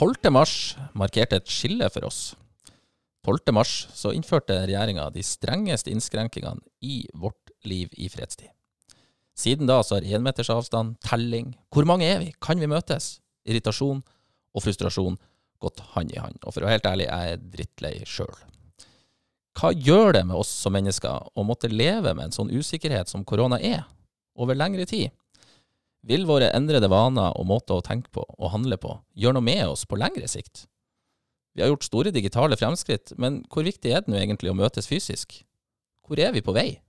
12. mars markerte et skille for oss. 12. mars så innførte regjeringa de strengeste innskrenkingene i vårt liv i fredstid. Siden da så har énmeters avstand, telling, hvor mange er vi, kan vi møtes, irritasjon og frustrasjon gått hand i hand. Og for å være helt ærlig, jeg er drittlei sjøl. Hva gjør det med oss som mennesker å måtte leve med en sånn usikkerhet som korona er, over lengre tid? Vil våre endrede vaner og måter å tenke på og handle på gjøre noe med oss på lengre sikt? Vi har gjort store digitale fremskritt, men hvor viktig er det nå egentlig å møtes fysisk? Hvor er vi på vei,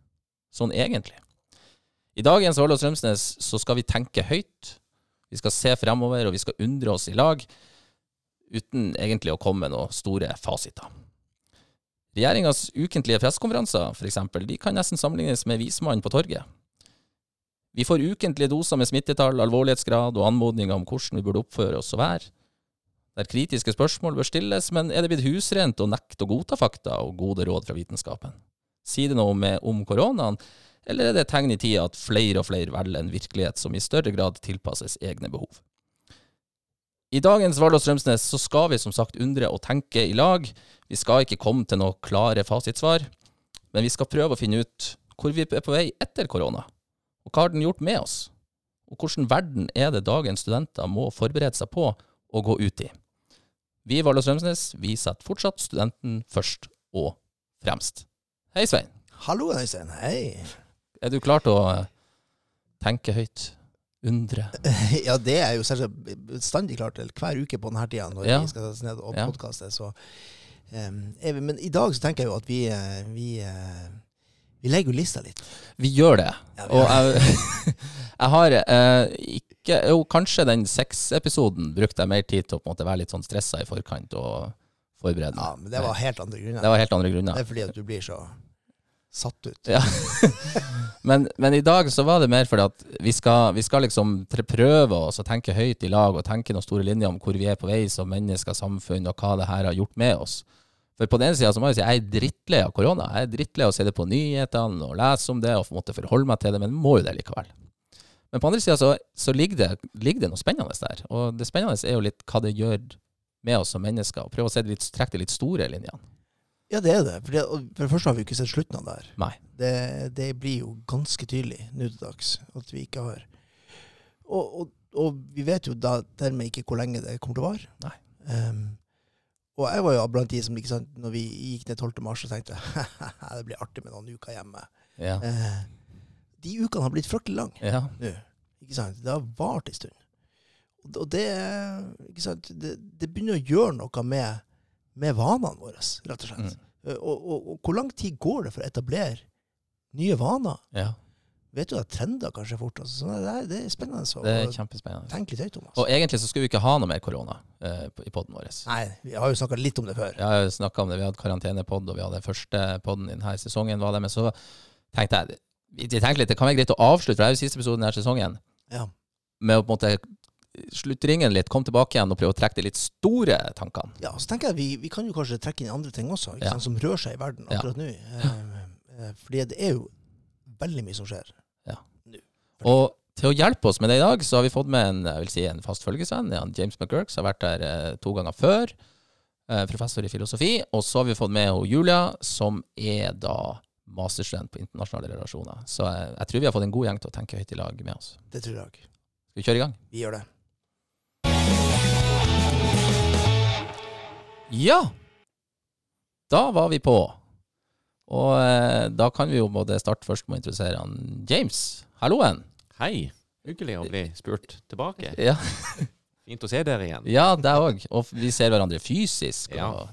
sånn egentlig? I dagens Ålå Strømsnes så skal vi tenke høyt, vi skal se fremover, og vi skal undre oss i lag, uten egentlig å komme med noen store fasiter. Regjeringas ukentlige pressekonferanser, f.eks., de kan nesten sammenlignes med vismannen på torget. Vi får ukentlige doser med smittetall, alvorlighetsgrad og anmodninger om hvordan vi burde oppføre oss og være. Der kritiske spørsmål bør stilles, men er det blitt husrent å nekte å godta fakta og gode råd fra vitenskapen? Sier det noe med, om koronaen, eller er det et tegn i tida at flere og flere velger en virkelighet som i større grad tilpasses egne behov? I dagens Vardås Strømsnes så skal vi som sagt undre og tenke i lag. Vi skal ikke komme til noe klare fasitsvar, men vi skal prøve å finne ut hvor vi er på vei etter korona. Og hva har den gjort med oss? Og hvordan verden er det dagens studenter må forberede seg på å gå ut i? Vi i Vardås Strømsnes vi setter fortsatt studenten først og fremst. Hei, Svein. Hallo, Øystein. Hei. Er du klar til å eh, tenke høyt? Undre? Ja, det er jo bestandig klart til hver uke på denne tida når Ja. vi skal ned og Ja. podkaste. Så, er vi- men i dag så tenker jeg jo at vi, eh, vi, eh, vi legger jo lista litt. Vi gjør det. Ja, vi Og jeg, jeg har eh, ikke Jo, kanskje den seks-episoden brukte jeg mer tid til å på en måte være litt sånn stressa i forkant og forberede Ja, men det var helt andre grunner. Det var helt andre grunner. Det er fordi at du blir så satt ut. Ja. men, men i dag så var det mer fordi at vi skal, vi skal liksom prøve oss å tenke høyt i lag og tenke noen store linjer om hvor vi er på vei som mennesker, samfunn, og hva det her har gjort med oss. For på den ene sida må jeg si jeg er drittlei av korona. Jeg er drittlei av å se det på nyhetene og lese om det og måtte forholde meg til det, men må jo det likevel. Men på andre sida så, så ligger, det, ligger det noe spennende der. Og det spennende er jo litt hva det gjør med oss som mennesker, og prøve å se det litt, trekke de litt store linjene. Ja, det er det. For, det, for det første har vi jo ikke sett slutten av det her. Det, det blir jo ganske tydelig nå til dags at vi ikke har og, og, og vi vet jo da dermed ikke hvor lenge det kommer til å vare. Nei. Og jeg var jo blant de som ikke sant, når vi gikk ned 12. mars og tenkte det blir artig med noen uker hjemme. Ja. Eh, de ukene har blitt fryktelig lange ja. nå. Ikke sant? Det har vart en stund. Og og det, ikke sant? det, det begynner å gjøre noe med, med vanene våre, rett og slett. Mm. Eh, Og, og, og hvor lang tid går det for å etablere nye vaner? ja. Vet du at trender kanskje fort? Altså, så det, er, det er spennende Så. Det er kjempespennende. Tenk litt høyt om. Og egentlig så skulle vi ikke ha noe mer korona eh, i poden vår. Nei, vi har jo snakka litt om det før. Jeg har jo snakka om det, vi hadde karantenepod, og vi hadde første podden i denne sesongen. var det, Men så tenkte jeg vi vi tenkte litt, det kan være greit å avslutte, for det er jo siste episoden denne sesongen, Ja. med å på en måte slutte ringen litt, komme tilbake igjen og prøve å trekke de litt store tankene. ja, så tenker jeg vi, vi kan jo kanskje trekke inn andre ting også, Ja. sant, som rører seg i verden Ja. akkurat nå. Eh, eh, fordi det er jo veldig mye som skjer. Og til å hjelpe oss med det i dag, så har vi fått med en, jeg vil si, en fast følgesvenn. Ja, James McGurk, som har vært der eh, to ganger før. Eh, professor i filosofi. Og så har vi fått med Julia, som er da masterstudent på internasjonale relasjoner. Så eh, jeg tror vi har fått en god gjeng til å tenke høyt i lag med oss. Det tror jeg. Skal vi kjøre i gang? Vi gjør det. Ja! Da var vi på. Og eh, da kan vi jo både starte først med å introdusere han James. Halloen! Hei. Hyggelig å bli spurt tilbake. Ja, Fint å se dere igjen. ja deg òg. Og vi ser hverandre fysisk. Ja. Og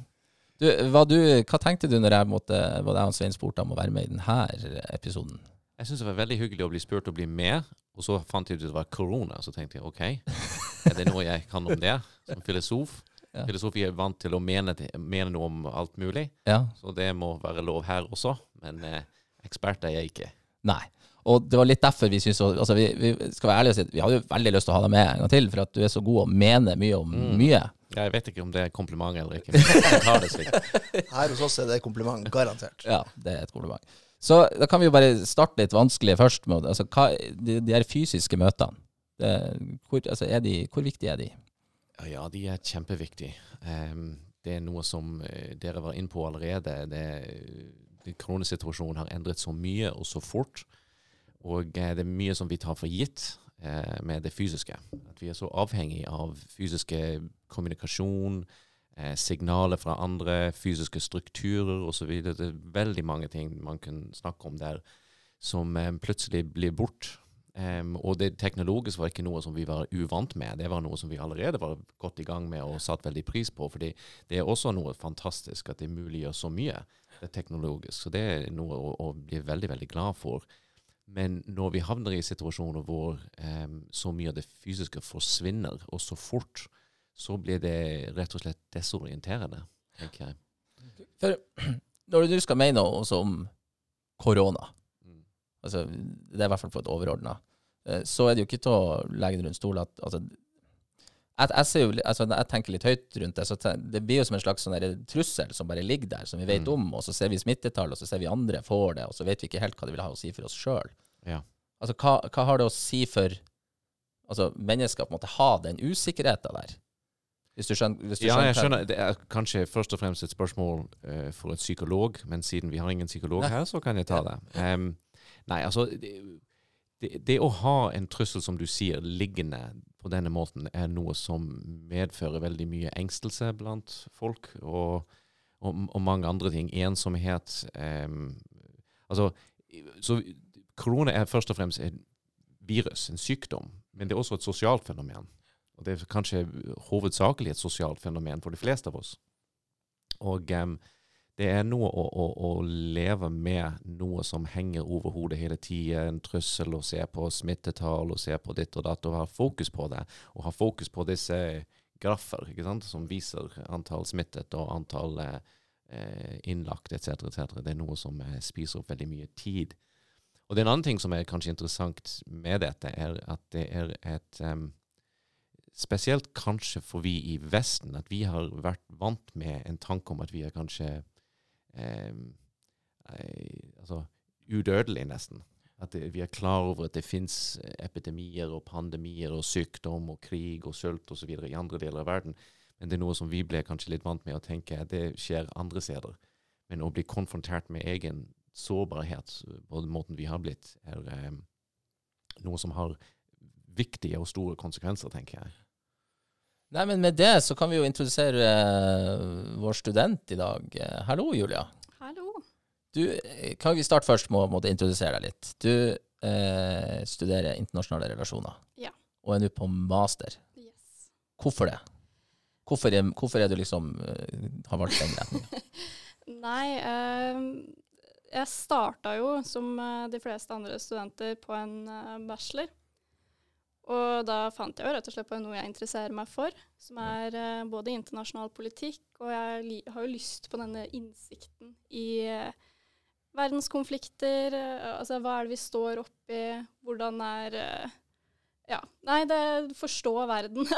du, hva, du, hva tenkte du når jeg måtte, var det han Svein spurte om å være med i denne episoden? Jeg syns det var veldig hyggelig å bli spurt å bli med, og så fant jeg ut at det var korona. Så tenkte jeg OK, er det noe jeg kan om det som filosof? Ja. Filosofi er vant til å mene, mene noe om alt mulig, Ja. så det må være lov her også. Men eh, ekspert er jeg ikke. Nei. Og det var litt derfor vi syntes altså vi, vi skal være ærlige og si at vi hadde jo veldig lyst til å ha deg med en gang til, for at du er så god og mene mye om Mm. mye. Jeg vet ikke om det er kompliment eller ikke. men det slik. Her hos oss er det kompliment, garantert. Ja, det er et kompliment. Så da kan vi jo bare starte litt vanskelig først. Med, altså, hva, de, de her fysiske møtene, det, hvor, altså, er de, hvor viktige er de? Ja, de er kjempeviktige. Um, det er noe som eh, dere var inne på allerede. Det, det, Kronesituasjonen har endret så mye og så fort. Og eh, det er mye som vi tar for gitt eh, med det fysiske. At vi er så avhengig av fysiske kommunikasjon, eh, signaler fra andre, fysiske strukturer osv. Det er veldig mange ting man kan snakke om der som eh, plutselig blir bort. Em, og det teknologisk var ikke noe som vi var uvant med. Det var noe som vi allerede var godt i gang med og satt veldig pris på. fordi det er også noe fantastisk at det muliggjør så mye det teknologisk. Så det er noe å, å bli veldig, veldig glad for. Men når vi havner i situasjoner hvor um, så mye av det fysiske forsvinner, og så fort, så blir det rett og slett desorienterende, tenker jeg. For når du skal mene noe om korona, Mm. altså, det er i hvert fall på et overordna, så er det jo ikke til å legge det rundt stol at altså, jeg, jeg, jo, altså, jeg tenker litt høyt rundt det, så det blir jo som en slags sånn trussel som bare ligger der, som vi vet Mm. om, og så ser vi smittetall, og så ser vi andre får det, og så vet vi ikke helt hva det vil ha å si for oss sjøl. Ja. Altså, hva, hva har det å si for altså, mennesker på en måte ha den usikkerheten der? Hvis du skjønner, hvis du Ja, jeg skjønner. Det er kanskje først og fremst et spørsmål uh, for en psykolog, men siden vi har ingen psykolog Nei. her, så kan jeg ta det. Um, nei, altså det, det, å ha en trussel, som du sier, liggende på denne måten, er noe som medfører veldig mye engstelse blant folk, og, og, og mange andre ting. Ensomhet. em, altså, så korona er først og fremst et virus, en sykdom, men det er også et sosialt fenomen. Og det er kanskje hovedsakelig et sosialt fenomen for de fleste av oss. Og em, det er noe å, å, å leve med noe som henger over hodet hele tida, en trussel, og se på smittetall og se på ditt og datt, og ha fokus på det. Og ha fokus på disse graffer ikke sant, som viser antall smittet og antall eh, innlagt etc. etc. Det er noe som eh, spiser opp veldig mye tid. Og det er en annen ting som er kanskje interessant med dette, er at det er et um, Spesielt kanskje for vi i Vesten, at vi har vært vant med en tanke om at vi er kanskje eh, altså udødelig, nesten. At det, vi er klar over at det fins epidemier og pandemier og sykdom og krig og sult osv. i andre deler av verden. Men det er noe som vi ble kanskje litt vant med å tenke at det skjer andre steder. Men å bli konfrontert med egen sårbarhet på den måten vi har blitt, er eh, noe som har viktige og store konsekvenser, tenker jeg. Nei, men med det så kan vi jo introdusere eh, vår student i dag. Eh, hallo, Julia. Hallo. Du, eh, kan vi starte først med å introdusere deg litt? Du eh, studerer internasjonale relasjoner. Ja. Og er nå på master. Yes. Hvorfor det? Hvorfor er, hvorfor er du liksom har valgt den retningen? Nei, eh, jeg starta jo som de fleste andre studenter på en bachelor. Og da fant jeg jo rett og slett på noe jeg interesserer meg for, som er uh, både internasjonal politikk, og jeg har jo lyst på denne innsikten i uh, verdenskonflikter, uh, altså hva er det vi står oppi, hvordan er Ja. Nei, det forstå verden.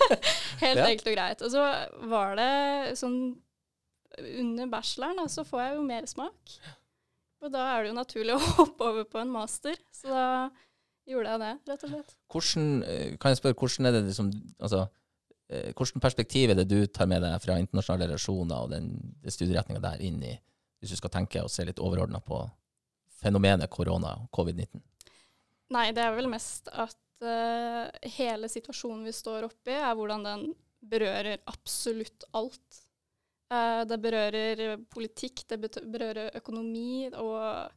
Helt Ja. enkelt og greit. Og så var det sånn Under bacheloren da, så får jeg jo mer smak. Og da er det jo naturlig å hoppe over på en master. Så da gjorde jeg det, rett og slett. Hvordan, eh, kan jeg spørre, hvordan er det liksom Altså, eh, hvordan perspektiv er det du tar med deg fra internasjonale relasjoner og den, den studieretninga der inn i, hvis du skal tenke og se litt overordna på fenomenet korona og covid-19? Nei, det er vel mest at uh, hele situasjonen vi står oppi, er hvordan den berører absolutt alt. Uh, det berører politikk, det berører økonomi og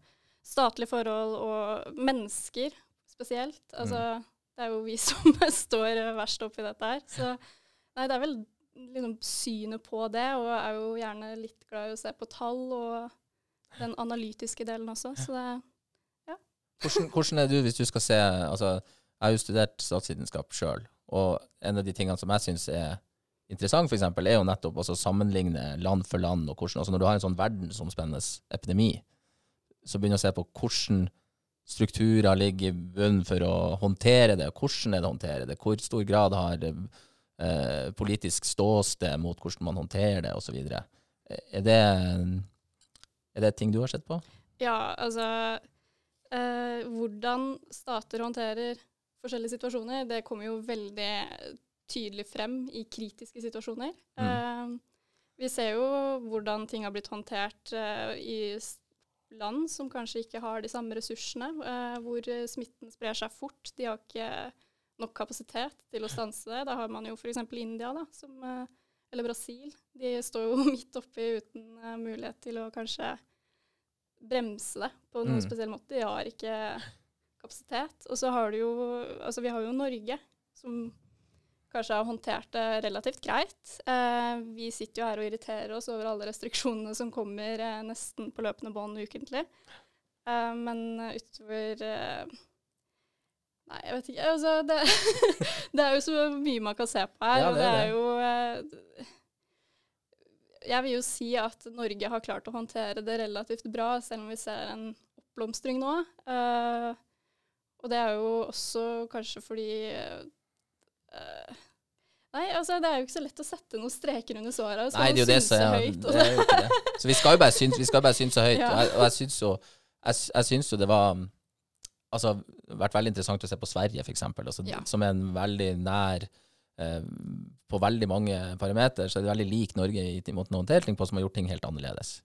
statlige forhold og mennesker spesielt. Altså, det er jo vi som står verst oppi dette her. Så nei, det er vel liksom synet på det, og jeg er jo gjerne litt glad i å se på tall og den analytiske delen også. Så det Hvordan, hvordan er du hvis du skal se altså, Jeg har jo studert statsvitenskap sjøl, og en av de tingene som jeg syns er interessant, eksempel, er jo nettopp å sammenligne land for land. og hvordan, altså Når du har en sånn verdensomspennende epidemi, så begynner du å se på hvordan strukturer ligger i bunnen for å håndtere det. Hvordan er det å håndtere det? Hvor stor grad har eh, politisk ståsted mot hvordan man håndterer det, osv. Er det, er det ting du har sett på? Ja, altså eh, Hvordan stater håndterer forskjellige situasjoner, det kommer jo veldig tydelig frem i kritiske situasjoner. Mm. Eh, vi ser jo hvordan ting har blitt håndtert eh, i s- land som kanskje ikke har de samme ressursene, eh, hvor smitten sprer seg fort. De har ikke nok kapasitet til å stanse det. Da har man jo f.eks. India, da, som, eh, eller Brasil. De står jo midt oppi uten eh, mulighet til å kanskje bremse det på noen Mm. spesiell måte. De har ikke kapasitet. Og så har du jo Altså, vi har jo Norge, som kanskje har håndtert det relativt greit. Eh, vi sitter jo her og irriterer oss over alle restriksjonene som kommer eh, nesten på løpende bånd ukentlig. Eh, men utover eh, Nei, jeg vet ikke. Altså, det, det er jo så mye man kan se på her. Ja, og det det er er jo eh, Jeg vil jo si at Norge har klart å håndtere det relativt bra, selv om vi ser en oppblomstring nå. Eh, og det er jo også kanskje fordi eh, Nei, altså det er jo ikke så lett å sette noen streker under såra. Så Nei, det er jo det som er, høyt. det er jo ikke det. Så vi skal jo bare synes, vi skal bare synes så høyt. Ja. Og jeg, og jeg syns jo jo det var Altså, vært veldig interessant å se på Sverige, f.eks., altså, Ja. som er en veldig nær eh, På veldig mange parameter så er det veldig lik Norge i, måten å håndtere ting på, som har gjort ting helt annerledes.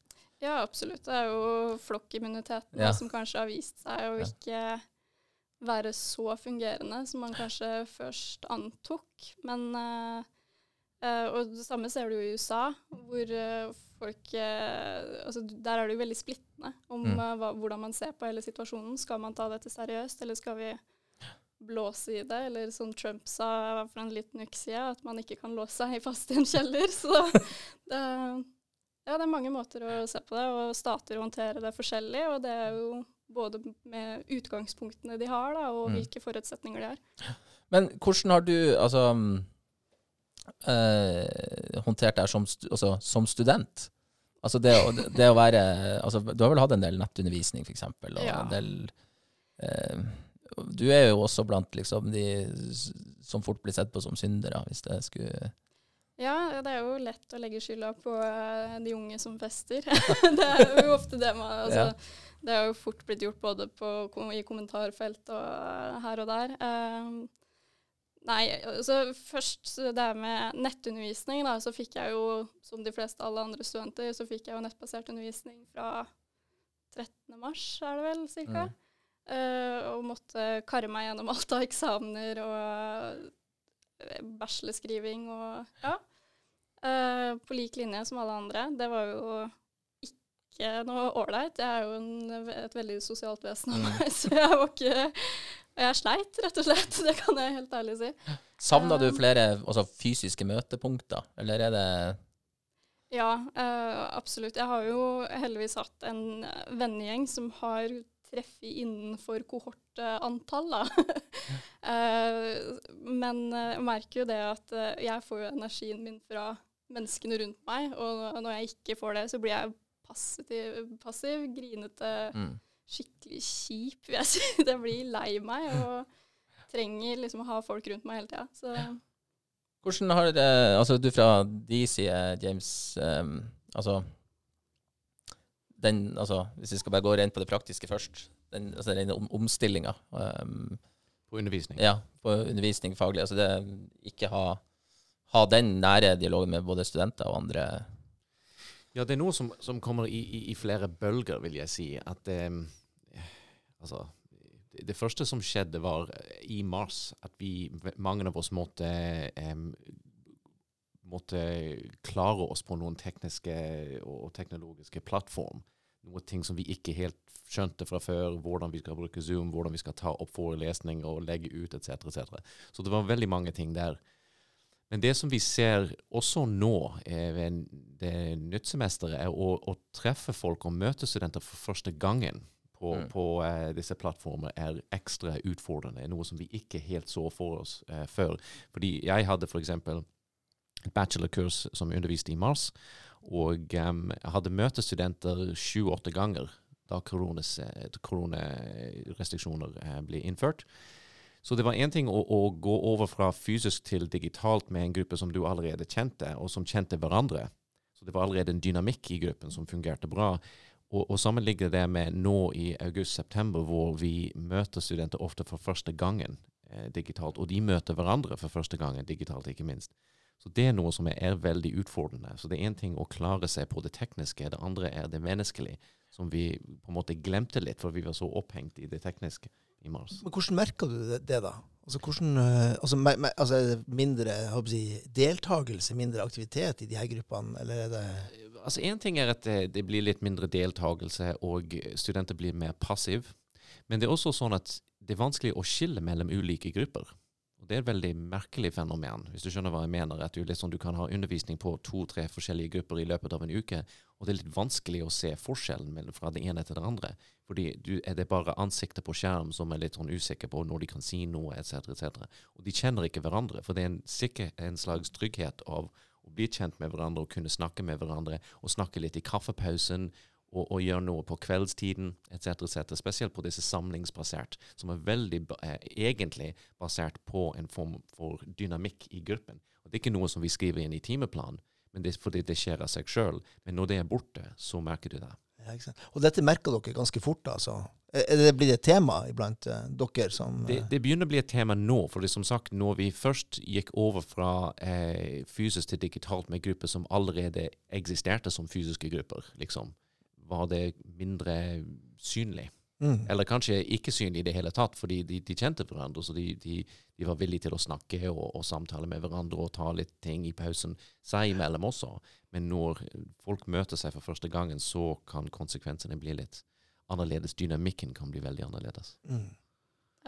Ja, absolutt. Det er jo flokkimmuniteten Ja. som kanskje har vist seg å Ja. ikke være så fungerende som man kanskje først antok. Men Uh, Og det samme ser du jo i USA, hvor uh, folk uh, altså Der er det jo veldig splittende om Mm. hva, hvordan man ser på hele situasjonen. Skal man ta dette seriøst, eller skal vi blåse i det? Eller som Trump sa for en liten uke siden, at man ikke kan låse seg fast i en kjeller. Så det, ja, det er mange måter å se på det, og stater håndterer det forskjellig. Og det er jo både med utgangspunktene de har, da, og Mm. hvilke forutsetninger de har. Men hvordan har du altså eh, håndtert det som, altså, som student? Altså det, å- det å være altså, Du har vel hatt en del nettundervisning, f.eks., og Ja. en del eh, Du er jo også blant liksom, de som fort blir sett på som syndere, hvis det skulle Ja, det er jo lett å legge skylda på eh, de unge som fester. det er jo ofte det man altså, Ja. Det har jo fort blitt gjort både på, i kommentarfelt og eh, her og der. Um, nei, altså først det her med nettundervisning, da, så fikk jeg jo, som de fleste alle andre studenter, så fikk jeg jo nettbasert undervisning fra 13. mars, er det vel, cirka. Mm. Uh, og måtte karre meg gjennom alt av eksamener og bachelorskriving og ja. Eh, på lik linje som alle andre. Det var jo ikke noe ålreit. Jeg er jo en, et veldig sosialt vesen av Mm. meg, så jeg var ikke Og jeg sleit, rett og slett. Det kan jeg helt ærlig si. Savna du Um, flere altså, fysiske møtepunkter, eller er det Ja, eh, absolutt. Jeg har jo heldigvis hatt en eh, vennegjeng som har treffet innenfor kohortantall, da. Eh, men eh, jeg merker jo det at eh, jeg får jo energien min fra menneskene rundt meg, og når jeg ikke får det, så blir jeg passiv, passiv grinete, mm. skikkelig kjip, vil jeg si. Jeg blir lei meg og trenger liksom å ha folk rundt meg hele tida. Så Hvordan har det Altså, du fra de side, James um, Altså den, altså, Hvis vi skal bare gå rent på det praktiske først. Den, altså, den om, omstillinga um, På undervisning. ja, på undervisning faglig. Altså det ikke ha, ha den nære dialogen med både studenter og andre. Ja, det er noe som, som kommer i, i, i flere bølger, vil jeg si. At eh, Altså det, det første som skjedde, var eh, i mars at vi, mange av oss, måtte em, måtte klare oss på noen tekniske og teknologiske plattform. Noe ting som vi ikke helt skjønte fra før. Hvordan vi skal bruke Zoom, hvordan vi skal ta opp forelesninger og legge ut, etc. Et Så det var veldig mange ting der. Men det som vi ser også nå eh, ved det nyttsemesteret, er å, å treffe folk og møte studenter for første gangen på, Mm. på eh, disse plattformer er ekstra utfordrende. Noe som vi ikke helt så for oss eh, før. Fordi jeg hadde f.eks. et bachelorkurs som underviste i mars, og um, hadde møtestudenter sju-åtte ganger da koronarestriksjoner eh, ble innført. Så det var én ting å, å gå over fra fysisk til digitalt med en gruppe som du allerede kjente, og som kjente hverandre. Så det var allerede en dynamikk i gruppen som fungerte bra. Og, og sammenligner det med nå i august-september, hvor vi møter studenter ofte for første gangen eh, digitalt, og de møter hverandre for første gangen digitalt, ikke minst. Så det er noe som er veldig utfordrende. Så det er én ting å klare seg på det tekniske, det andre er det menneskelige, som vi på en måte glemte litt, for vi var så opphengt i det tekniske i mars. Men hvordan merker du det, det da? Altså, hvordan, eh, altså, me, me, altså mindre jeg deltakelse, mindre aktivitet i de her gruppene, eller er det Altså Én ting er at det, det blir litt mindre deltakelse, og studenter blir mer passive. Men det er også sånn at det er vanskelig å skille mellom ulike grupper. Og Det er et veldig merkelig fenomen, hvis du skjønner hva jeg mener. At du, liksom, du kan ha undervisning på to-tre forskjellige grupper i løpet av en uke, og det er litt vanskelig å se forskjellen fra det ene til det andre. Fordi du, er det bare ansiktet på skjerm som er litt sånn usikre på når de kan si noe, etc., etc. Og de kjenner ikke hverandre, for det er en, sikker, en slags trygghet av å bli kjent med hverandre og kunne snakke med hverandre, og snakke litt i kaffepausen, og, og gjøre noe på kveldstiden, etc., etc., spesielt på disse samlingsbasert, som er veldig eh, egentlig basert på en form for dynamikk i gruppen. Og Det er ikke noe som vi skriver inn i timeplanen, men det er fordi det skjer av seg sjøl. Men når det er borte, så merker du det. ja? Og dette merker dere ganske fort, altså? Er det blitt et tema iblant eh, dere som Det, eh, det begynner å bli et tema nå, for det som sagt, når vi først gikk over fra eh, fysisk til digitalt med grupper som allerede eksisterte som fysiske grupper, liksom, var det mindre synlig. mm. Eller kanskje ikke synlig i det hele tatt, fordi de, de kjente hverandre, så de, de, de var villige til å snakke og, og samtale med hverandre og ta litt ting i pausen seg imellom også. Men når folk møter seg for første gangen, så kan konsekvensene bli litt annerledes. Dynamikken kan bli veldig annerledes. Mm.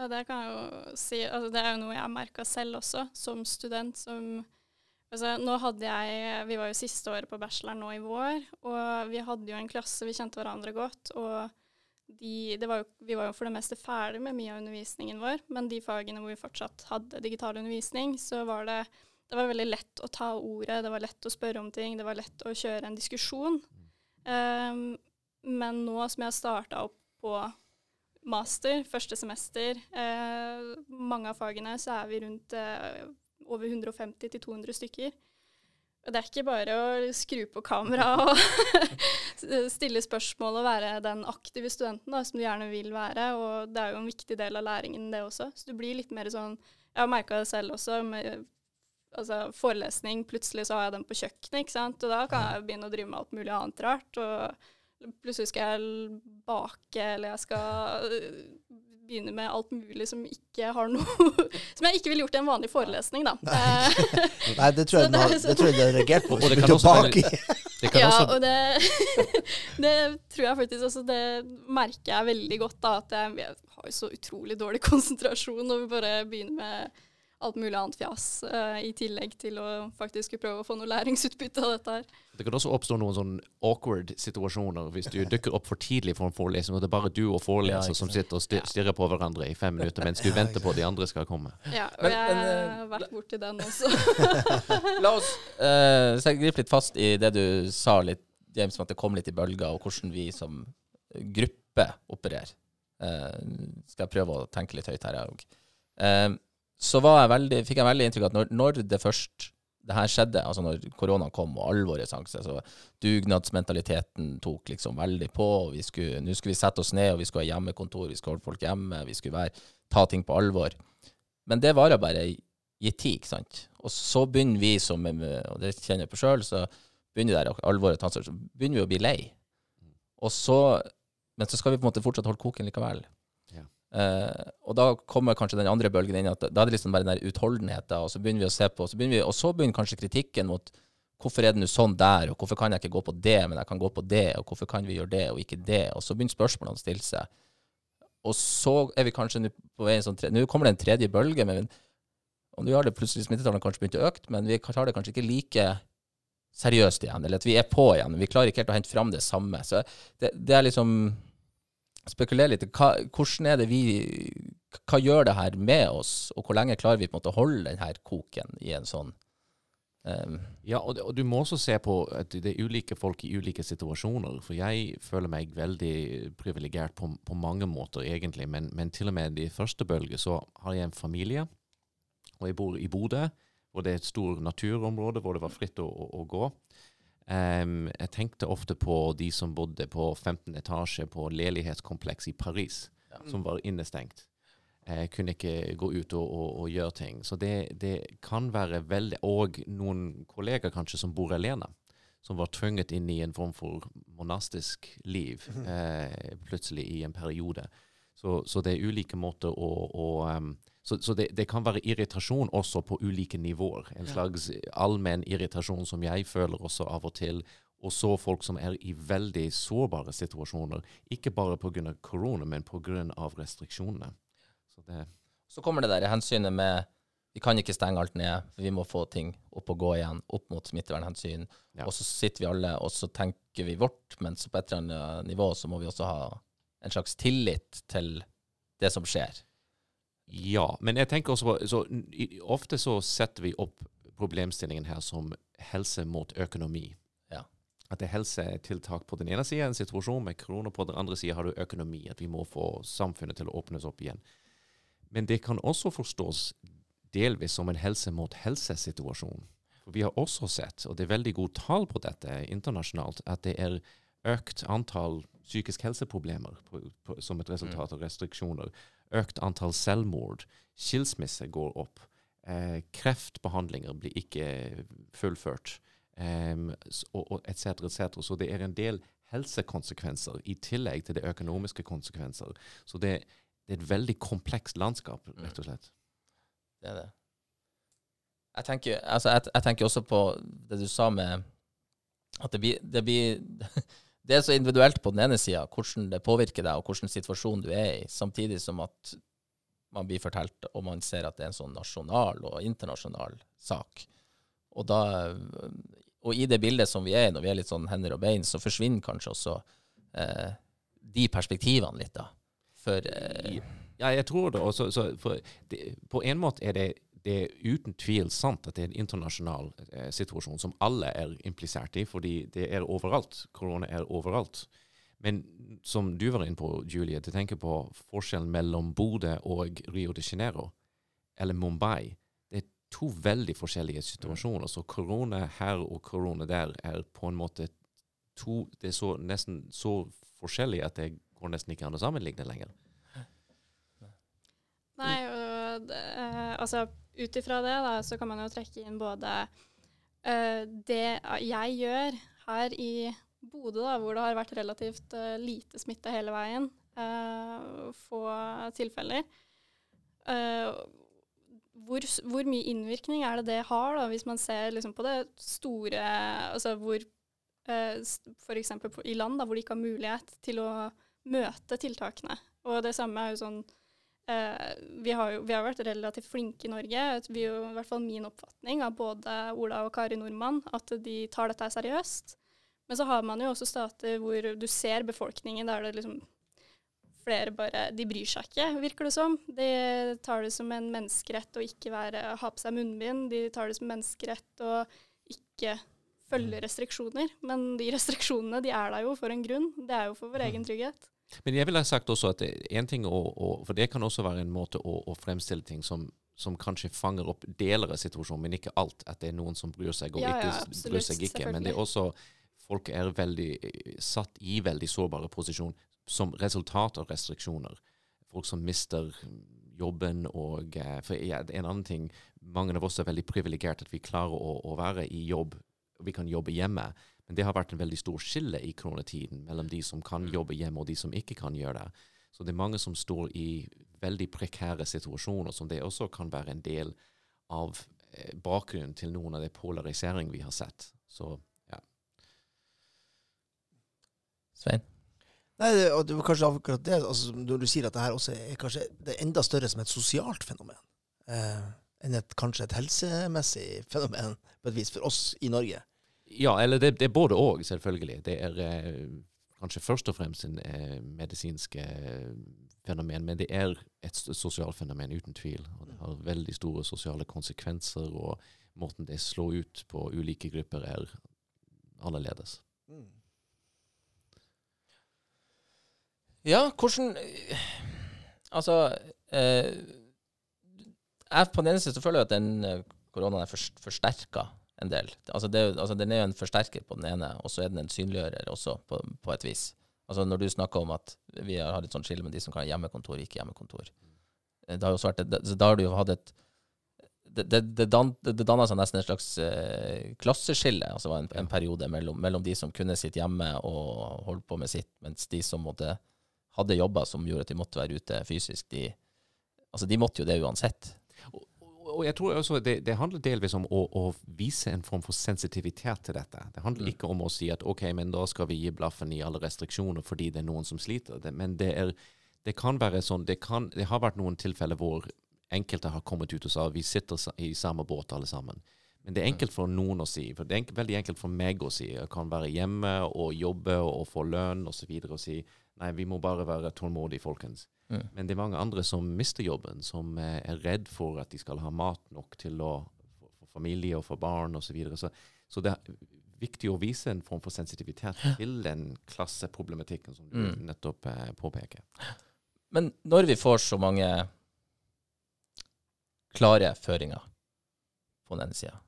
Ja, det kan jeg jo si. Altså, det er jo noe jeg har merka selv også, som student. Som, altså, nå hadde jeg Vi var jo siste året på bachelor nå i vår, og vi hadde jo en klasse, vi kjente hverandre godt. og de, det var jo, vi var jo for det meste ferdig med mye av undervisningen vår, men de fagene hvor vi fortsatt hadde digital undervisning, så var det, det var veldig lett å ta ordet, det var lett å spørre om ting, det var lett å kjøre en diskusjon. Um, men nå som jeg har starta opp på master, første semester, eh, mange av fagene, så er vi rundt eh, over 150 til 200 stykker. Og det er ikke bare å skru på kamera og stille spørsmål og være den aktive studenten da, som du gjerne vil være. Og det er jo en viktig del av læringen, det også. Så du blir litt mer sånn Jeg har merka det selv også. med altså, Forelesning, plutselig så har jeg den på kjøkkenet, ikke sant. Og da kan jeg begynne å drive med alt mulig annet rart. Og plutselig skal jeg bake, eller jeg skal øh, begynne med alt mulig som ikke har noe Som jeg ikke ville gjort i en vanlig forelesning, da. Nei, Nei, det tror jeg, det har, er så- det tror jeg det er reagert på. Og det kan også. Det kan ja, også og det, det tror jeg faktisk også Det merker jeg veldig godt, da. At jeg, jeg har jo så utrolig dårlig konsentrasjon når vi bare begynner med alt mulig annet fjas, uh, i tillegg til å faktisk prøve å få noe læringsutbytte av dette her. Det kan også oppstå noen sånn awkward situasjoner hvis du dukker opp for tidlig for en forelesning, og det er bare du og foreleser ja, som sitter og stirrer på hverandre i fem minutter mens du Ja, venter på at de andre skal komme. Ja, og Men- jeg men, eh, har vært borti den også. La oss uh, gripe litt fast i det du sa litt, James, om at det kom litt i bølger, og hvordan vi som gruppe opererer. Uh, skal jeg prøve å tenke litt høyt her, jeg òg. Eh, så jeg veldig, fikk jeg veldig inntrykk av at når, når det først det her skjedde, altså når koronaen kom og alvoret sank seg, så dugnadsmentaliteten tok liksom veldig på. og vi skulle, Nå skulle vi sette oss ned, og vi skulle ha hjemmekontor, vi skulle holde folk hjemme, vi skulle være, ta ting på alvor. Men det varer bare i tid, ikke sant. Og så begynner vi som, og det kjenner jeg på sjøl, så begynner det alvoret så begynner vi å bli lei. Og så, men så skal vi på en måte fortsatt holde koken likevel. Eh, og da kommer kanskje den andre bølgen inn, at da er det liksom bare den der utholdenheten, og så begynner vi å se på, så begynner vi, og så begynner kanskje kritikken mot hvorfor er det nå sånn der, og hvorfor kan jeg ikke gå på det, men jeg kan gå på det, og hvorfor kan vi gjøre det og ikke det, og så begynner spørsmålene å stille seg. Og så er vi kanskje nå på vei sånn, nå kommer det en tredje bølge, men og nå har det plutselig smittetallene kanskje begynt å øke, men vi tar det kanskje ikke like seriøst igjen, eller at vi er på igjen. Vi klarer ikke helt å hente fram det samme. Så det, det er liksom Spekulere litt. Hva, hvordan er det vi Hva gjør det her med oss, og hvor lenge klarer vi på en måte å holde denne koken i en sånn um, Ja, og, og du må også se på at det er ulike folk i ulike situasjoner. For jeg føler meg veldig privilegert på, på mange måter, egentlig. Men, men til og med i første bølge så har jeg en familie, og jeg bor i Bodø, Og det er et stort naturområde hvor det var fritt å, å, å gå. Em, jeg tenkte ofte på de som bodde på 15 etasje på leilighetskompleks i Paris, Ja. som var innestengt. Jeg kunne ikke gå ut og, og, og gjøre ting. Så det, det, kan være veldig Og noen kolleger kanskje som bor alene. Som var tvunget inn i en form for monastisk liv Mhm. eh, plutselig i en periode. Så, så det er ulike måter å, å um, Så, så det, det, kan være irritasjon også på ulike nivåer. En slags allmenn irritasjon som jeg føler også av og til. Og så folk som er i veldig sårbare situasjoner. Ikke bare pga. korona, men pga. restriksjonene. Så det, Så kommer det der hensynet med vi kan ikke stenge alt ned, for vi må få ting opp og gå igjen, opp mot smittevernhensyn. Ja. Og så sitter vi alle og så tenker vi vårt, men så på et eller annet nivå så må vi også ha en slags tillit til det som skjer. Ja, men jeg tenker også på så, Ofte så setter vi opp problemstillingen her som helse mot økonomi. Ja. At det er helsetiltak på den ene sida, en situasjon med korona, på den andre sida har du økonomi. At vi må få samfunnet til å åpnes opp igjen. Men det kan også forstås delvis som en helse mot helsesituasjon. For vi har også sett, og det er veldig gode tall på dette internasjonalt, at det er økt antall psykisk helseproblemer på, på, som et resultat av restriksjoner. Økt antall selvmord. Skilsmisse går opp. Eh, kreftbehandlinger blir ikke fullført. eh, og, og et cetera, et cetera. Så det er en del helsekonsekvenser i tillegg til de økonomiske konsekvenser. Så det, det er et veldig komplekst landskap, rett og slett. Det er det. Jeg tenker, altså, jeg, jeg tenker også på det du sa med at det blir, det blir Det er så individuelt på den ene sida hvordan det påvirker deg, og hvilken situasjon du er i, samtidig som at man blir fortalt, og man ser at det er en sånn nasjonal og internasjonal sak. Og da Og i det bildet som vi er i, når vi er litt sånn hender og bein, så forsvinner kanskje også eh, de perspektivene litt, da. For eh, Ja, jeg tror det. Også, så, for det, på en måte er det, det er uten tvil sant at det er en internasjonal eh, situasjon som alle er implisert i, fordi det er overalt. Korona er overalt. Men som du var inne på, Julie, du tenker på forskjellen mellom Bodø og Rio de Janeiro, eller Mumbai. Det er to veldig forskjellige situasjoner. Så korona her og korona der er på en måte to Det er så, nesten så forskjellig at det går nesten ikke an å sammenligne lenger. Nei, eh, altså ut ifra det, da, så kan man jo trekke inn både eh, det jeg gjør her i Bodø, da, hvor det har vært relativt eh, lite smitte hele veien, eh, få tilfeller. Eh, hvor, hvor mye innvirkning er det det har, da, hvis man ser liksom, på det store Altså hvor f.eks. i land da, hvor de ikke har mulighet til å møte tiltakene. Og det samme er jo sånn Eh, vi, har jo, vi har vært relativt flinke i Norge. Vi, jo, I hvert fall min oppfatning av både Ola og Kari Nordmann, at de tar dette seriøst. Men så har man jo også stater hvor du ser befolkningen der det liksom flere bare De bryr seg ikke, virker det som. De tar det som en menneskerett å ikke være, ha på seg munnbind. De tar det som menneskerett å ikke følge restriksjoner. Men de restriksjonene de er der jo for en grunn. Det er jo for vår egen trygghet. Men jeg ville ha sagt også at en ting å, å, For det kan også være en måte å, å fremstille ting som, som kanskje fanger opp deler av situasjonen, men ikke alt. At det er noen som bryr seg og Ja, ikke ja, bryr seg ikke. Men det er også Folk er veldig eh, satt i veldig sårbare posisjon som resultat av restriksjoner. Folk som mister jobben og eh, For ja, en annen ting Mange av oss er veldig privilegerte at vi klarer å, å være i jobb. Vi kan jobbe hjemme. Men det har vært en veldig stor skille i koronatiden mellom de som kan jobbe hjemme og de som ikke kan gjøre det. Så det er mange som står i veldig prekære situasjoner, som det også kan være en del av eh, bakgrunnen til noen av de polarisering vi har sett. Så ja. Svein? Nei, det, og det var kanskje akkurat det, altså, når du sier at det her også er kanskje det er enda større som et sosialt fenomen, eh, enn et, kanskje et helsemessig fenomen, på et vis, for oss i Norge. Ja, eller det, det er både og, selvfølgelig. Det er eh, kanskje først og fremst en eh, medisinsk eh, fenomen, men det er et sosialt fenomen uten tvil. Og det har veldig store sosiale konsekvenser, og måten det slår ut på ulike grupper er annerledes. Ja, hvordan Altså eh, jeg På den ene siden føler jeg at den eh, koronaen er forst- forsterka en del. Altså, det, altså Den er jo en forsterker på den ene, og så er den en synliggjører også, på, på et vis. Altså Når du snakker om at vi har et sånt skille med de som kan ha hjemmekontor, ikke hjemmekontor. eh, det har jo også vært, det, da har du jo hatt et det, det, det, dan, det, danna seg nesten et slags eh, klasseskille altså en, en periode mellom, mellom de som kunne sitt hjemme og holdt på med sitt, mens de som måtte, hadde jobber som gjorde at de måtte være ute fysisk, de, altså de måtte jo det uansett. Og, jeg tror også det, det handler delvis om å, å, vise en form for sensitivitet til dette. Det handler Mm. ikke om å si at ok, men da skal vi gi blaffen i alle restriksjoner fordi det er noen som sliter. Det, men det, er, det kan være sånn det, kan, det har vært noen tilfeller hvor enkelte har kommet ut og sa vi sitter i samme båt alle sammen. Men det er enkelt for noen å si. for Det er enkelt, veldig enkelt for meg å si. Jeg kan være hjemme og jobbe og få lønn osv. Og si nei, vi må bare være tålmodige, folkens. Mm. Men det er mange andre som mister jobben, som eh, er redd for at de skal ha mat nok til å få for familie og for barn osv. Så, videre. så Så det er viktig å vise en form for sensitivitet til den klasseproblematikken som du Mm. nettopp eh, påpeker. Men når vi får så mange klare føringer på den ene sida,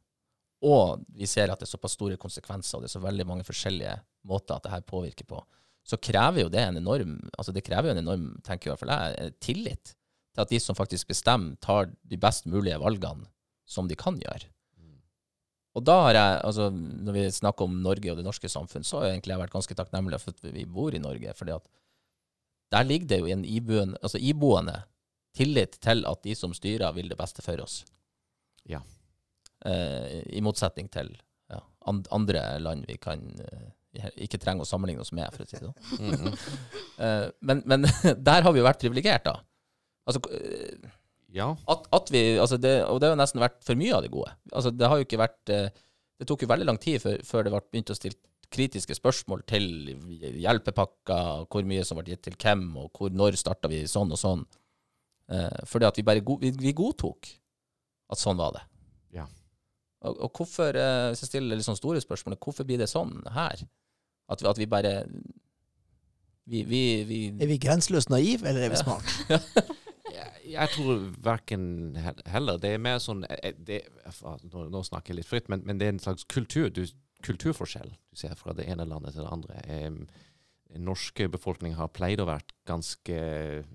og vi ser at det er såpass store konsekvenser, og det er så veldig mange forskjellige måter at det her påvirker på, så krever jo det en enorm altså det krever jo en enorm, tenker i hvert fall jeg, eh, tillit til at de som faktisk bestemmer, tar de best mulige valgene som de kan gjøre. Og da har jeg, altså når vi snakker om Norge og det norske samfunn, så har jeg egentlig vært ganske takknemlig for at vi bor i Norge. fordi at der ligger det jo en iboende, altså iboende tillit til at de som styrer, vil det beste for oss. Ja. Eh, I motsetning til ja, andre land vi kan eh, ikke trenger å sammenligne oss med, for å si det sånn. Mm -hmm. uh, men, men der har vi jo vært privilegert, da. Altså, uh, Ja. at, at vi, altså det, og det har jo nesten vært for mye av det gode. Altså det har jo ikke vært uh, Det tok jo veldig lang tid før, før det ble begynt å stille kritiske spørsmål til hjelpepakker, hvor mye som ble gitt til hvem, og hvor, når starta vi sånn og sånn. Fordi at vi bare go, vi, vi godtok at sånn var det. Ja. Og, og hvorfor, hvis jeg stiller litt sånn store spørsmål, hvorfor blir det sånn her? At vi, at vi bare vi, vi, vi Er vi grenseløst naive, eller er vi Ja. smart? Jeg, tror verken heller. Det er mer sånn eh, det, nå, snakker jeg litt fritt, men, men det er en slags kultur, du, kulturforskjell du ser fra det ene landet til det andre. Um, den norske befolkning har pleid å være ganske eh,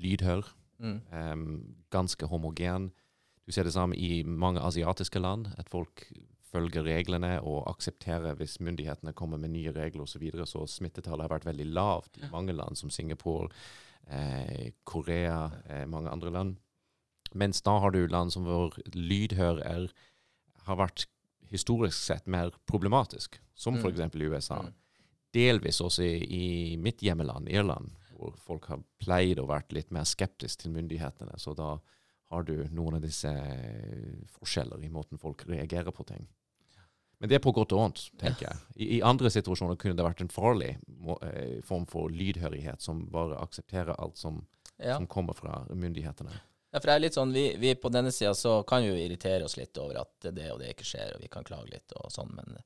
lydhør, mm, em, ganske homogen. Du ser det samme i mange asiatiske land, at folk følger reglene og aksepterer hvis myndighetene kommer med nye regler osv. Så, videre. så smittetallet har vært veldig lavt i mange land, som Singapore, eh, Korea, eh, mange andre land. Mens da har du land som hvor lydhør er, har vært historisk sett mer problematisk, som Mm. f.eks. i USA. Mm. Delvis også i, i mitt hjemmeland, Irland, hvor folk har pleid å vært litt mer skeptisk til myndighetene. Så da har du noen av disse eh, forskjeller i måten folk reagerer på ting. Men det er på godt og vondt, tenker jeg. I, I andre situasjoner kunne det vært en farlig må, eh, form for lydhørighet, som bare aksepterer alt som, ja. som kommer fra myndighetene. Ja, for det er litt sånn, vi, vi på denne sida så kan jo irritere oss litt over at det og det ikke skjer, og vi kan klage litt og sånn, men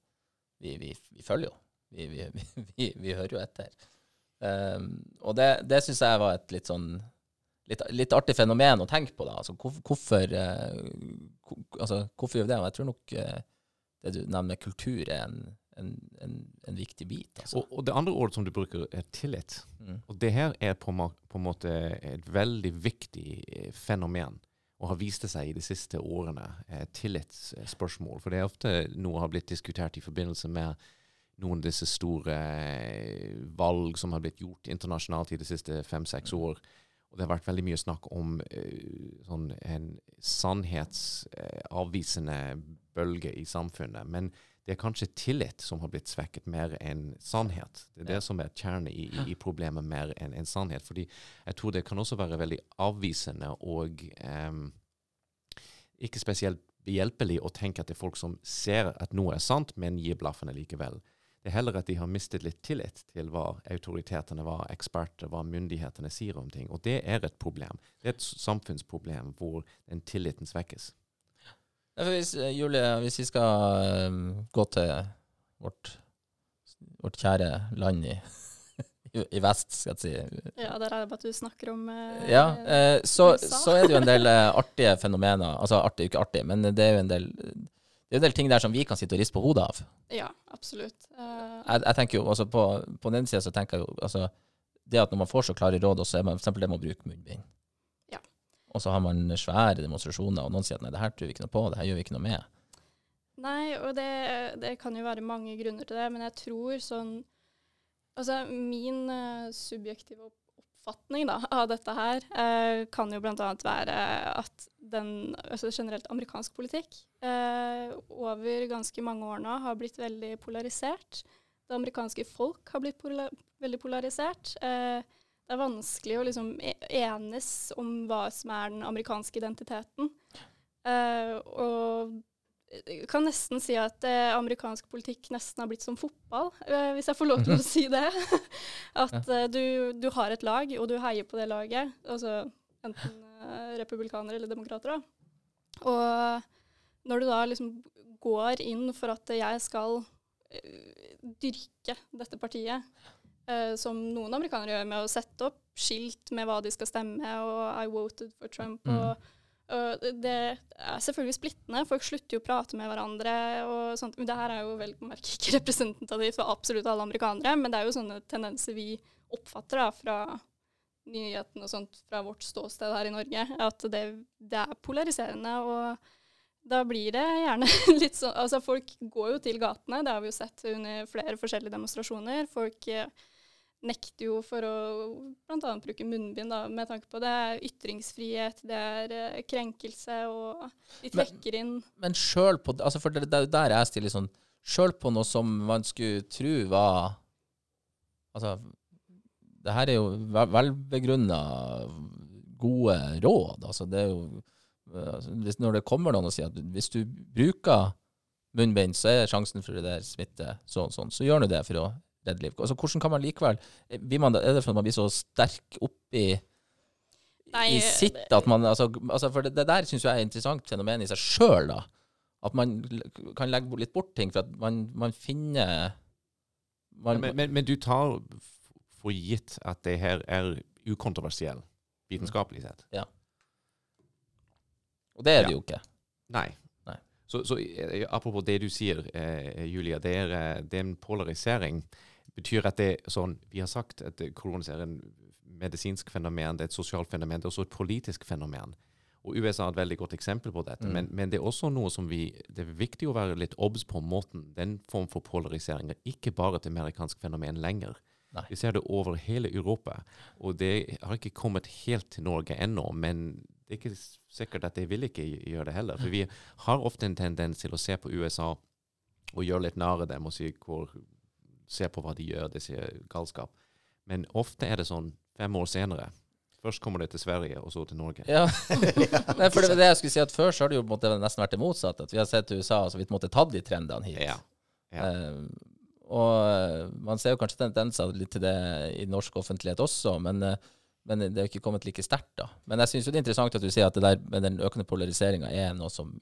vi, vi, vi følger jo. Vi, vi, vi, vi, vi hører jo etter. Um, og det, det syns jeg var et litt sånn litt, litt artig fenomen å tenke på, da. Altså, hvor, hvorfor, uh, ko- altså, hvorfor gjør vi det? Og jeg tror nok eh, det du nevner kultur, er en, en, en, en viktig bit. Altså. Og, og det andre ordet som du bruker, er tillit. Mm. Og det her er på, på en måte et veldig viktig eh, fenomen, og har vist det seg i de siste årene, eh, tillitsspørsmål. For det er ofte noe har blitt diskutert i forbindelse med noen av disse store eh, valg som har blitt gjort internasjonalt i de siste fem-seks år. Og det har vært veldig mye snakk om eh, sånn en sannhetsavvisende bølge i samfunnet. Men det er kanskje tillit som har blitt svekket mer enn sannhet. Det er det som er kjernen i, i, i problemet mer enn en sannhet. Fordi jeg tror det kan også være veldig avvisende og em, ikke spesielt behjelpelig å tenke at det er folk som ser at noe er sant, men gir blaffene likevel. Det er heller at de har mistet litt tillit til hva autoritetene, hva eksperter, hva myndighetene sier om ting. Og det er et problem. Det er et samfunnsproblem hvor den tilliten svekkes. Hvis, eh, Julie, hvis vi skal eh, gå til vårt, vårt kjære land i, i, vest, skal jeg si, Ja, der er det bare at du snakker om eh, Ja, eh, så, så er det jo en del eh, artige fenomener. Altså artig, ikke artig, men det er jo en del det er en del ting der som vi kan sitte og riste på hodet av. Ja, absolutt. Uh, Jeg, jeg tenker jo, altså På, på den ene sida så tenker jeg jo altså, det at når man får så klare råd, og så er man eksempel det med å bruke munnbind. Og så har man svære demonstrasjoner, og noen sier at nei, det her tror vi ikke noe på, det her gjør vi ikke noe med. Nei, og det, det kan jo være mange grunner til det, men jeg tror sånn Altså, min uh, subjektive oppfatning da, av dette her uh, kan jo bl.a. være at den altså generelt amerikansk politikk uh, over ganske mange år nå har blitt veldig polarisert. Det amerikanske folk har blitt pola veldig polarisert. Det er vanskelig å liksom e-, enes om hva som er den amerikanske identiteten. og jeg kan nesten si at eh, amerikansk politikk nesten har blitt som fotball, eh, hvis jeg får lov til å si det. at eh, du, du, har et lag, og du heier på det laget. Altså enten eh, republikanere eller demokrater. Da. Og når du da liksom går inn for at jeg skal eh, dyrke dette partiet, eh, som noen amerikanere gjør med å sette opp skilt med hva de skal stemme, og I voted for Trump. Mm. og og det er selvfølgelig splittende. Folk slutter jo å prate med hverandre. og sånt. Men det her er jo vel merke ikke representativt for absolutt alle amerikanere, men det er jo sånne tendenser vi oppfatter da, fra nyhetene og sånt fra vårt ståsted her i Norge, at det, det er polariserende. og da blir det gjerne litt sånn Altså, folk går jo til gatene, det har vi jo sett under flere forskjellige demonstrasjoner. Folk eh, nekter jo for å bl.a. bruke munnbind, da, med tanke på det er ytringsfrihet, det er uh, krenkelse, og de trekker inn Men sjøl på altså For det er der jeg stiller sånn Sjøl på noe som man skulle tro var Altså, det her er jo velbegrunna gode råd. Altså, det er jo altså, Når det kommer noen og sier at hvis du bruker munnbind, så er sjansen for det der smitte sånn, sånn, så gjør du det for å redde liv. Altså, hvordan kan man likevel man, Er det fordi man blir så sterk oppi Nei, i sitt at man altså, altså For det, det der syns jeg er et interessant fenomen i seg sjøl, da. At man kan legge litt bort ting, for at man, man finner man, men, men, men, du tar for gitt at det her er ukontroversiell, vitenskapelig sett? Ja. Og det er det ja. jo ikke. Nei. Så, så, eh, apropos det du sier, eh, Julia. Det er, eh, det er en polarisering betyr at det sånn Vi har sagt at korona er en medisinsk fenomen, det er et sosialt fenomen, det er også et politisk fenomen. Og USA er et veldig godt eksempel på dette. Mm. Men, men, det er også noe som vi Det er viktig å være litt obs på måten den form for polarisering er ikke bare et amerikansk fenomen lenger. Nei. Vi ser det over hele Europa. Og det har ikke kommet helt til Norge ennå, men det er ikke sikkert at det vil ikke gjøre det heller. For vi har ofte en tendens til å se på USA og gjøre litt narr av dem og si hvor se på hva de gjør, det sier galskap. Men ofte er det sånn fem år senere. Først kommer det til Sverige, og så til Norge. Ja, Nei, for det det jeg skulle si, at Før så har det jo måtte, nesten vært det motsatte. At vi har sett til USA, så vi måtte tatt de trendene hit. Ja. Ja. Uh, og eh, man ser jo kanskje tendenser litt til det i norsk offentlighet også, men, uh, men det er jo ikke kommet like sterkt. da. Men jeg syns det er interessant at du sier at det der med den økende polariseringa er noe som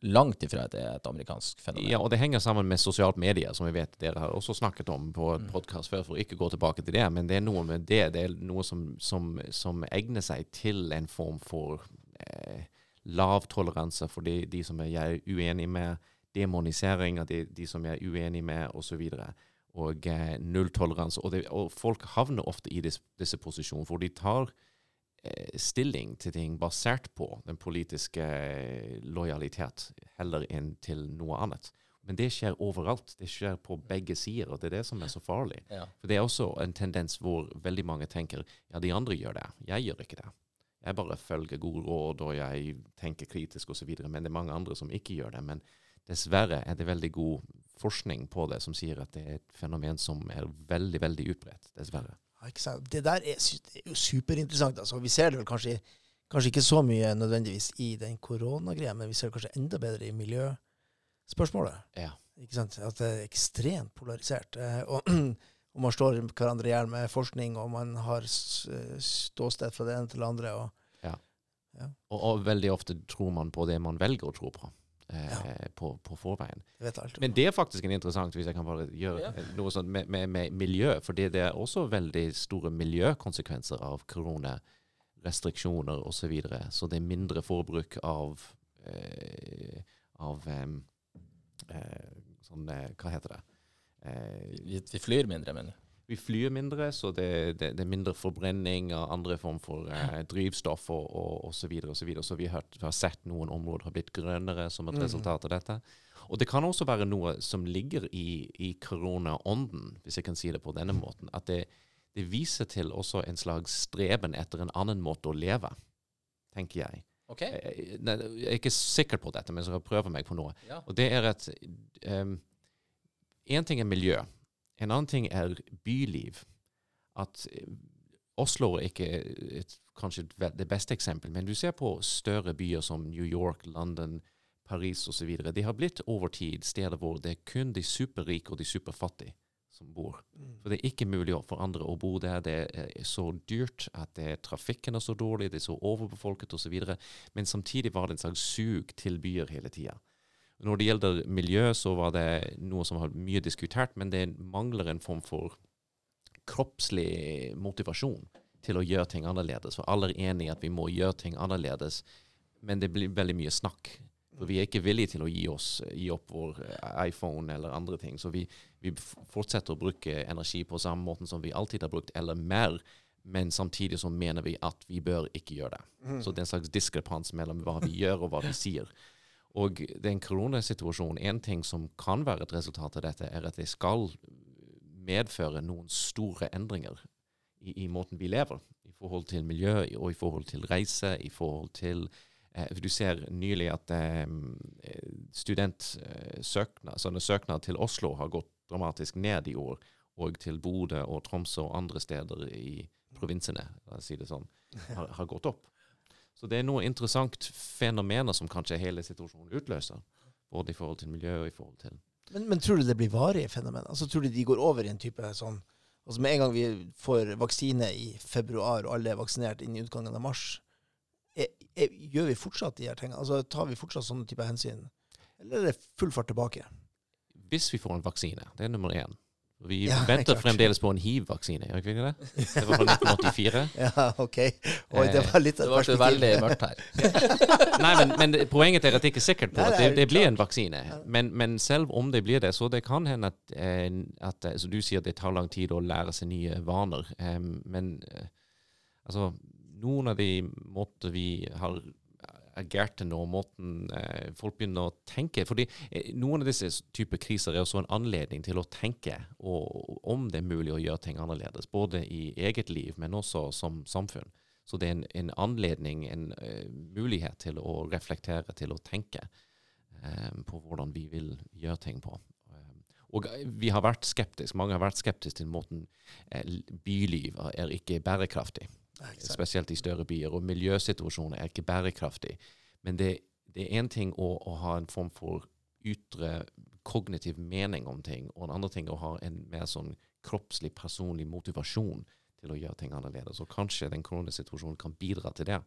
langt ifra at det er et amerikansk fenomen. Ja, og det henger sammen med sosialt medier, som vi vet dere har også snakket om på mm. podkast før, for å ikke gå tilbake til det. Men det er noe med det. Det er noe som, som, som egner seg til en form for eh, lav toleranse for de, de, som jeg er uenig med, demonisering av de, de som jeg er uenig med, osv. Og, og eh, nulltoleranse. Og, og, folk havner ofte i disse, disse posisjonene, for de tar stilling til ting basert på den politiske eh, lojalitet, heller enn til noe annet. Men det skjer overalt. Det skjer på begge sider, og det er det som er så farlig. Ja. For Det er også en tendens hvor veldig mange tenker ja, de andre gjør det, jeg gjør ikke det. Jeg bare følger gode råd, og jeg tenker kritisk osv., men det er mange andre som ikke gjør det. Men dessverre er det veldig god forskning på det som sier at det er et fenomen som er veldig, veldig utbredt. Dessverre. Det der er, er jo superinteressant. Altså. Vi ser det vel kanskje, kanskje, ikke så mye nødvendigvis i den koronagreia, men vi ser det kanskje enda bedre i miljøspørsmålet. Ja. Ikke sant? At det er ekstremt polarisert. Eh, og, og man slår hverandre i hjel med forskning, og man har ståsted fra det ene til det andre. Og, ja. ja. Og, og veldig ofte tror man på det man velger å tro på eh, ja. på, på, forveien. Men det er faktisk en interessant, hvis jeg kan bare gjøre ja. noe sånt med, med, med, miljø. For det er også veldig store miljøkonsekvenser av koronarestriksjoner osv. Så, videre. så det er mindre forbruk av, eh, av eh, sånn, Hva heter det? Vi, vi, flyr mindre, men vi flyr mindre, så det, det, det, er mindre forbrenning av andre form for eh, drivstoff og, og, og, så videre og så videre. Så vi har, vi har, sett noen områder har blitt grønnere som et mm. resultat av dette. Og det kan også være noe som ligger i, i koronaånden, hvis jeg kan si det på denne måten. At det, det viser til også en slags streben etter en annen måte å leve, tenker jeg. Okay. Jeg, jeg, er ikke sikker på dette, men jeg skal prøve meg på noe. Ja. Og det er at um, En ting er miljø. En annen ting er byliv. At eh, Oslo er ikke et, kanskje det beste eksempelet, men du ser på større byer som New York, London, Paris osv. De har blitt over tid steder hvor det er kun de superrike og de superfattige som bor. Mm. For det er ikke mulig for andre å bo der. Det er så dyrt at det, trafikken er så dårlig, det er så overbefolket osv. Men samtidig var det en slags sug til byer hele tida. Når det gjelder miljø, så var det noe som har mye diskutert, men det mangler en form for kroppslig motivasjon til å gjøre ting annerledes. For alle er enig i at vi må gjøre ting annerledes, men det blir veldig mye snakk. For vi er ikke villige til å gi, oss, gi opp vår iPhone eller andre ting. Så vi, vi, fortsetter å bruke energi på samme måte som vi alltid har brukt, eller mer. Men samtidig så mener vi at vi bør ikke gjøre det. Mm. Så det er en slags diskrepans mellom hva vi gjør og hva vi sier. Og den koronasituasjonen, en ting som kan være et resultat av dette, er at det skal medføre noen store endringer i, i måten vi lever. I forhold til miljø og i forhold til reise, i forhold til eh, Du ser nylig at eh, studentsøknad, sånne søknad til Oslo har gått dramatisk ned i år, og til Bodø og Tromsø og andre steder i provinsene, si sånn, har, har gått opp. Så det er noe interessant fenomener som kanskje hele situasjonen utløser. Både i forhold til miljø og i forhold til Men, men tror du det blir varige fenomener? Altså, tror du de går over i en type sånn Altså Med en gang vi får vaksine i februar, og alle er vaksinert innen utgangen av mars, er, er, gjør vi fortsatt de her tingene? Altså Tar vi fortsatt sånne typer hensyn? Eller er det full fart tilbake? Hvis vi får en vaksine, det er nummer én. Vi ja, venter fremdeles på en hiv-vaksine, gjør vi ikke det? Det var fra 1984. ja, OK. Oi, det var litt av Det var veldig mørkt her. Nei, men, men, poenget er at jeg ikke er sikker på at det, det blir en vaksine. Men, men, selv om det blir det, så det kan hende at, eh, at eh, Så du sier at det tar lang tid å lære seg nye vaner. Men eh, altså Noen av de måter vi har agerte nå, måten eh, folk begynner å tenke. fordi eh, Noen av disse typer kriser er også en anledning til å tenke og, om det er mulig å gjøre ting annerledes. Både i eget liv, men også som samfunn. Så det er en, en anledning, en uh, mulighet til å reflektere, til å tenke um, på hvordan vi vil gjøre ting på. Uh, og vi har vært skeptiske, mange har vært skeptiske til måten byliv er ikke bærekraftig. Spesielt i større byer. Og miljøsituasjonen er ikke bærekraftig. Men det, det er én ting å, å, ha en form for ytre kognitiv mening om ting, og en andre ting å ha en mer sånn kroppslig, personlig motivasjon til å gjøre ting annerledes. Og kanskje den koronasituasjonen kan bidra til det.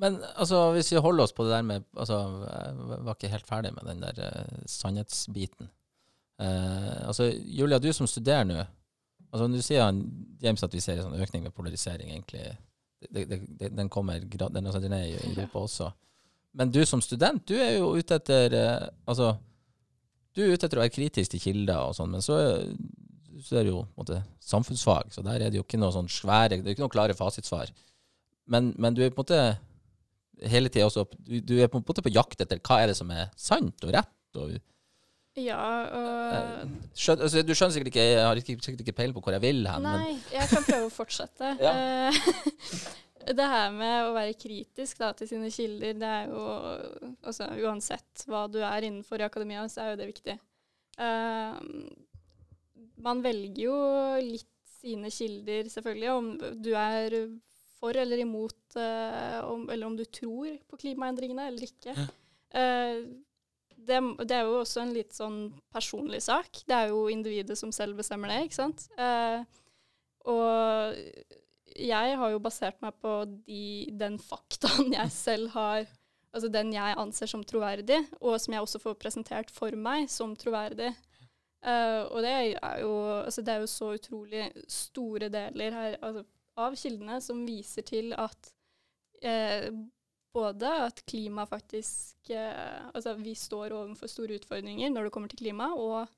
Men altså, hvis vi holder oss på det der med altså, Jeg var ikke helt ferdig med den der uh, sannhetsbiten. Uh, altså, Julia, du som studerer nå, Altså, du sier han, James at vi ser en sånn økning med polarisering, egentlig. Det, det, det, den kommer den, altså, den er i Europa også. Men du som student, du er jo ute etter eh, Altså, du er ute etter å være kritisk til kilder og sånn, men så, så er det jo måte, samfunnsfag, så der er det jo ikke noe sånn svære Det er ikke noe klare fasitsvar. Men, men du er på en måte hele tida også du, du, er på en måte på jakt etter hva er det som er sant og rett. og ja, og Skjøn, altså, Du skjønner sikkert ikke Jeg har sikkert ikke peiling på hvor jeg vil hen. Nei, men. jeg kan prøve å fortsette. Eh, det her med å være kritisk da, til sine kilder, det er jo altså, Uansett hva du er innenfor i akademia, så er jo det viktig. Uh, man velger jo litt sine kilder, selvfølgelig, om du er for eller imot, uh, om, eller om du tror på klimaendringene eller ikke. Uh, det, det, er jo også en litt sånn personlig sak. Det er jo individet som selv bestemmer det, ikke sant. Eh, og jeg har jo basert meg på de, den faktaen jeg selv har Altså den jeg anser som troverdig, og som jeg også får presentert for meg som troverdig. Uh, og det er, jo, altså det er jo så utrolig store deler her, altså, av kildene som viser til at uh, både at klima faktisk eh, Altså vi står overfor store utfordringer når det kommer til klima, og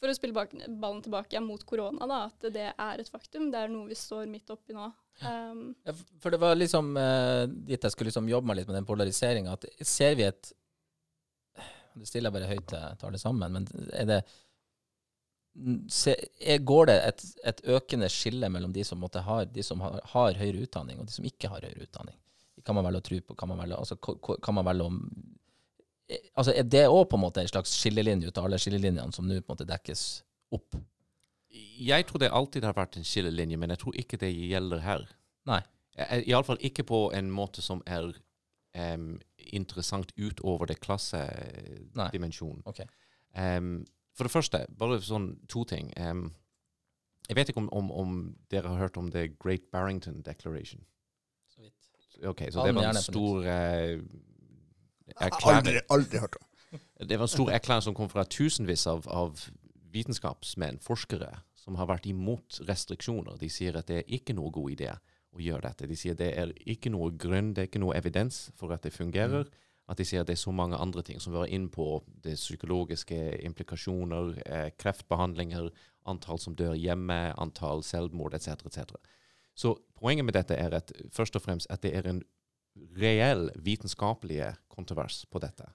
for å spille bak, ballen tilbake mot korona, da, at det er et faktum. Det er noe vi står midt oppi nå. Um, Ja, for det var liksom eh, dit jeg skulle liksom jobbe meg litt med den polariseringa. At ser vi et Det stiller jeg bare høyt til til alle sammen, men er det se, er, Går det et, et økende skille mellom de som, har, de som har, har høyere utdanning, og de som ikke har høyere utdanning? Kan man velge å tro på? Kan man velge, altså, kan man velge om eh, altså, Er det òg på en slags skillelinje ut av alle skillelinjene som nå på en måte dekkes opp? Jeg tror det alltid har vært en skillelinje, men jeg tror ikke det gjelder her. Nei. Iallfall ikke på en måte som er um, interessant utover det klassedimensjonen. Ok. Um, for det første, bare sånn to ting. Um, jeg vet ikke om, om, om dere har hørt om The Great Barrington Declaration. Ok, så det var en stor eh, Aldri, erklæring. aldri hørt om. Det var en stor erklæring som kom fra tusenvis av, av vitenskapsmenn, forskere, som har vært imot restriksjoner. De sier at det er ikke noe god idé å gjøre dette. De sier det er ikke noe grunn, det er ikke noe evidens for at det fungerer. At de sier at det er så mange andre ting som vi var inne på. Det psykologiske implikasjoner, eh, kreftbehandlinger, antall som dør hjemme, antall selvmord etc. etc. Så poenget med dette er at først og fremst at det er en reell vitenskapelig kontrovers på dette.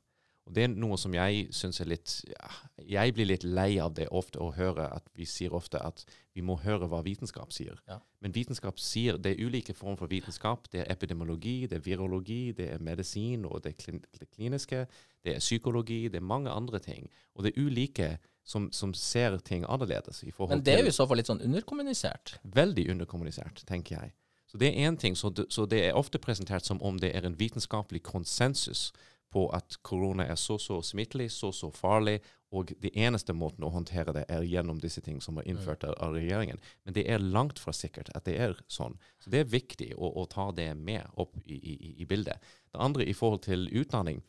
Og det er noe som jeg syns er litt ja, Jeg blir litt lei av det ofte å høre at vi sier ofte at vi må høre hva vitenskap sier. Ja. Men vitenskap sier det er ulike former for vitenskap. Det er epidemiologi, det er virologi, det er medisin og det, klin det kliniske. Det er psykologi, det er mange andre ting. Og det er ulike som, som ser ting annerledes. i Men det er jo i så fall litt sånn underkommunisert. veldig underkommunisert, tenker jeg. Så det er én ting. Så det, så det er ofte presentert som om det er en vitenskapelig konsensus på at korona er så så smittelig, så så farlig, og det eneste måten å håndtere det er gjennom disse ting som er innført av av regjeringen. Men det er langt fra sikkert at det er sånn. Så det er viktig å, å ta det med opp i, i, i bildet. Det andre i forhold til utdanning.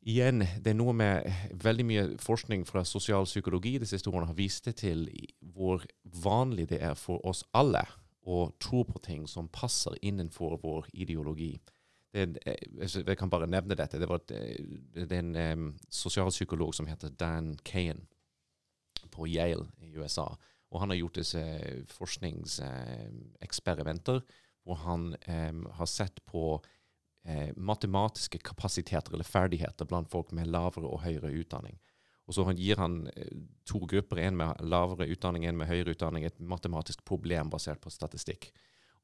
Igjen, det er noe med veldig mye forskning fra sosialpsykologi de siste årene har vist det til hvor vanlig det er for oss alle å tro på ting som passer innenfor vår ideologi. Det, er- jeg jeg kan bare nevne dette. Det, var, det er en um, sosialpsykolog som heter Dan Kahan på Yale i USA. Og han har gjort disse forskningseksperimenter hvor han um, har sett på uh, matematiske kapasiteter eller ferdigheter blant folk med lavere og høyere utdanning. Og så gir han eh, to grupper, en med lavere utdanning, en med høyere utdanning, et matematisk problem basert på statistikk.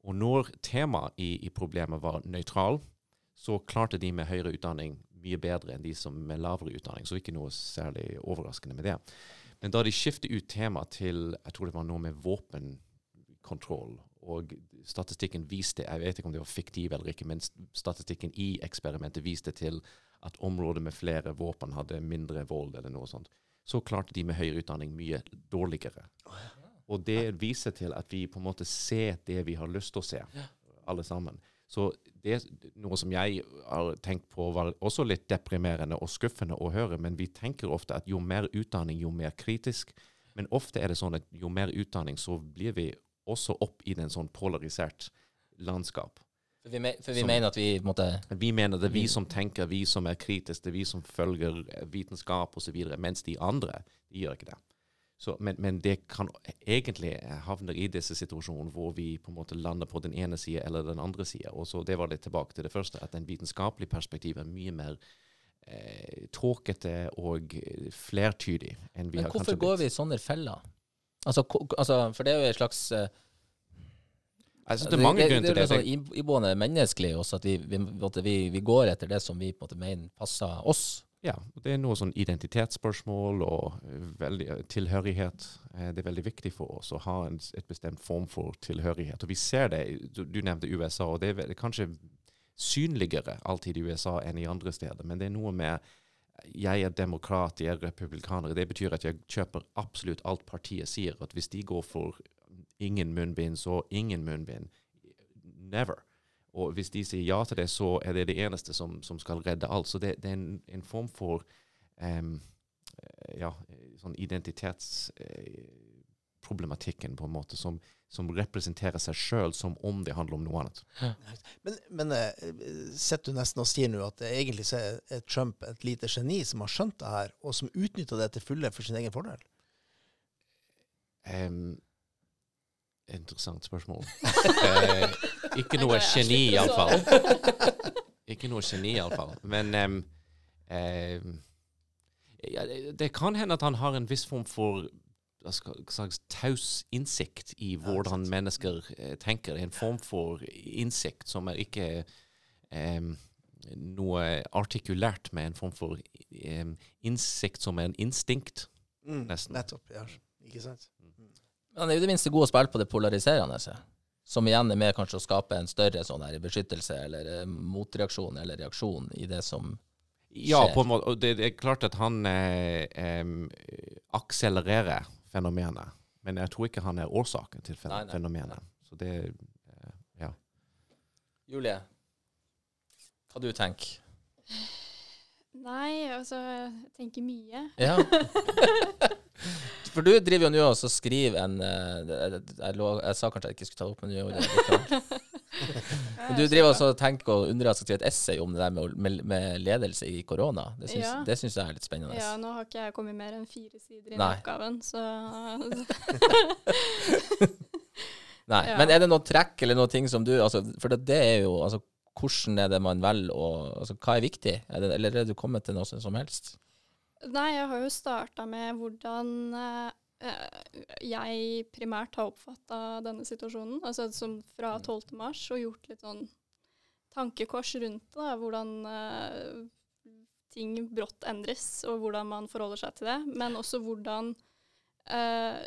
Og når temaet i, i problemet var nøytral, så klarte de med høyere utdanning mye bedre enn de som med lavere utdanning. Så ikke noe særlig overraskende med det. Men da de skiftet ut tema til jeg tror det var noe med våpenkontroll, og statistikken viste, jeg vet ikke om det var fiktiv eller ikke, men statistikken i eksperimentet viste til at områder med flere våpen hadde mindre vold eller noe sånt, så klarte de med høyere utdanning mye dårligere. Og det viser til at vi på en måte ser det vi har lyst til å se, alle sammen. Så det er noe som jeg har tenkt på var også litt deprimerende og skuffende å høre, men vi tenker ofte at jo mer utdanning, jo mer kritisk. Men ofte er det sånn at jo mer utdanning, så blir vi også opp i en sånn polarisert landskap. For vi, for vi Som- mener at vi måtte Vi mener det er vi som tenker, vi som er kritiske, det vi som følger vitenskap osv., mens de andre de gjør ikke det. Så, men, men det kan egentlig havne i disse situasjonene hvor vi på en måte lander på den ene sida eller den andre sida. Det var litt tilbake til det første, at en vitenskapelig perspektiv er mye mer eh, tåkete og flertydig enn vi Men har hvorfor går vi i sånne feller? Altså, altså, for det er jo en slags eh, Jeg synes det er mange grunner til det. Det er sånn ib- iboende menneskelig også, at vi, vi, vi, vi går etter det som vi på en måte mener passer oss. Ja, det er noe sånn identitetsspørsmål og eh, veldig, eh, tilhørighet. Eh, Det er veldig viktig for oss å ha en, et bestemt form for tilhørighet. Og vi ser det, du, du nevnte USA, og det er kanskje synligere alltid i USA enn i andre steder. Men det er noe med jeg er demokrat, jeg er republikaner. Det betyr at jeg kjøper absolutt alt partiet sier. At hvis de går for ingen munnbind, så ingen munnbind. Never. Og hvis de sier ja til det, så er det det eneste som, som skal redde alt. Så det, det er en, en form for eh, ja, sånn identitetsproblematikken på en måte, som, som representerer seg sjøl som om det handler om noe annet. Men, men eh, sitter du nesten og sier nå at det egentlig så er Trump et lite geni som har skjønt det her, og som utnytter det til fulle for sin egen fordel? Em, interessant spørsmål. eh, ikke noe geni, iallfall. Ikke noe geni, iallfall. Men um, eh, ja, det- det kan hende at han har en viss form for slags taus innsikt i hvordan ja, mennesker eh, tenker. En form for innsikt som er ikke um, noe artikulært, med en form for um, innsikt som er en instinkt. Mm, Nesten. Nettopp. ja. Ikke sant? Men han er jo det minste god å spille på det polariserende. Som igjen er med kanskje å skape en større sånn her beskyttelse eller eh, motreaksjon eller reaksjon i det som Ja, skjer. på en måte. Og det, det er klart at han eh, akselererer fenomenet. Men jeg tror ikke han er årsaken til fen Nei, nei. fenomenet. Så det eh, Ja. Julie, hva du tenker Nei, altså Jeg tenker mye. Ja. For du driver jo nå og skriver en jeg, det- jeg, lå, jeg sa kanskje jeg ikke skulle ta det opp, men gjorde det. Men du driver også og tenker og undrer deg skal skrive et essay om det der med, med, med ledelse i korona. Det syns, Ja. det syns jeg er litt spennende. Ja, nå har ikke jeg kommet mer enn fire sider i oppgaven, så Nei, Ja. Men er det noen trekk eller noen ting som du altså, For det, det er jo altså, Hvordan er det man velger å altså, Hva er viktig? Er det, eller er du kommet til noe som helst? Nei, jeg har jo starta med hvordan eh, eh, jeg primært har oppfatta denne situasjonen. Altså som fra Mm. 12. mars, og gjort litt sånn tankekors rundt det. Hvordan eh, ting brått endres, og hvordan man forholder seg til det. Men også hvordan eh,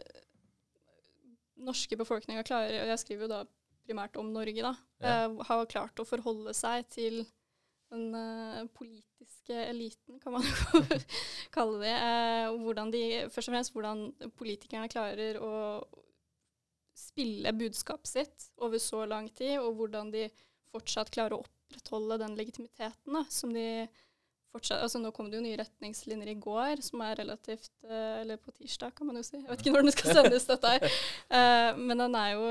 norske befolkninger klarer, og jeg skriver jo da primært om Norge, da, Ja. eh, har klart å forholde seg til den eh, politiske eliten, kan man jo kalle det. Og hvordan de, først og fremst hvordan politikerne klarer å spille budskapet sitt over så lang tid, og hvordan de fortsatt klarer å opprettholde den legitimiteten da, som de fortsatt altså Nå kom det jo nye retningslinjer i går, som er relativt Eller på tirsdag, kan man jo si. Jeg vet ikke når den skal sendes, dette her. Eh, men den er jo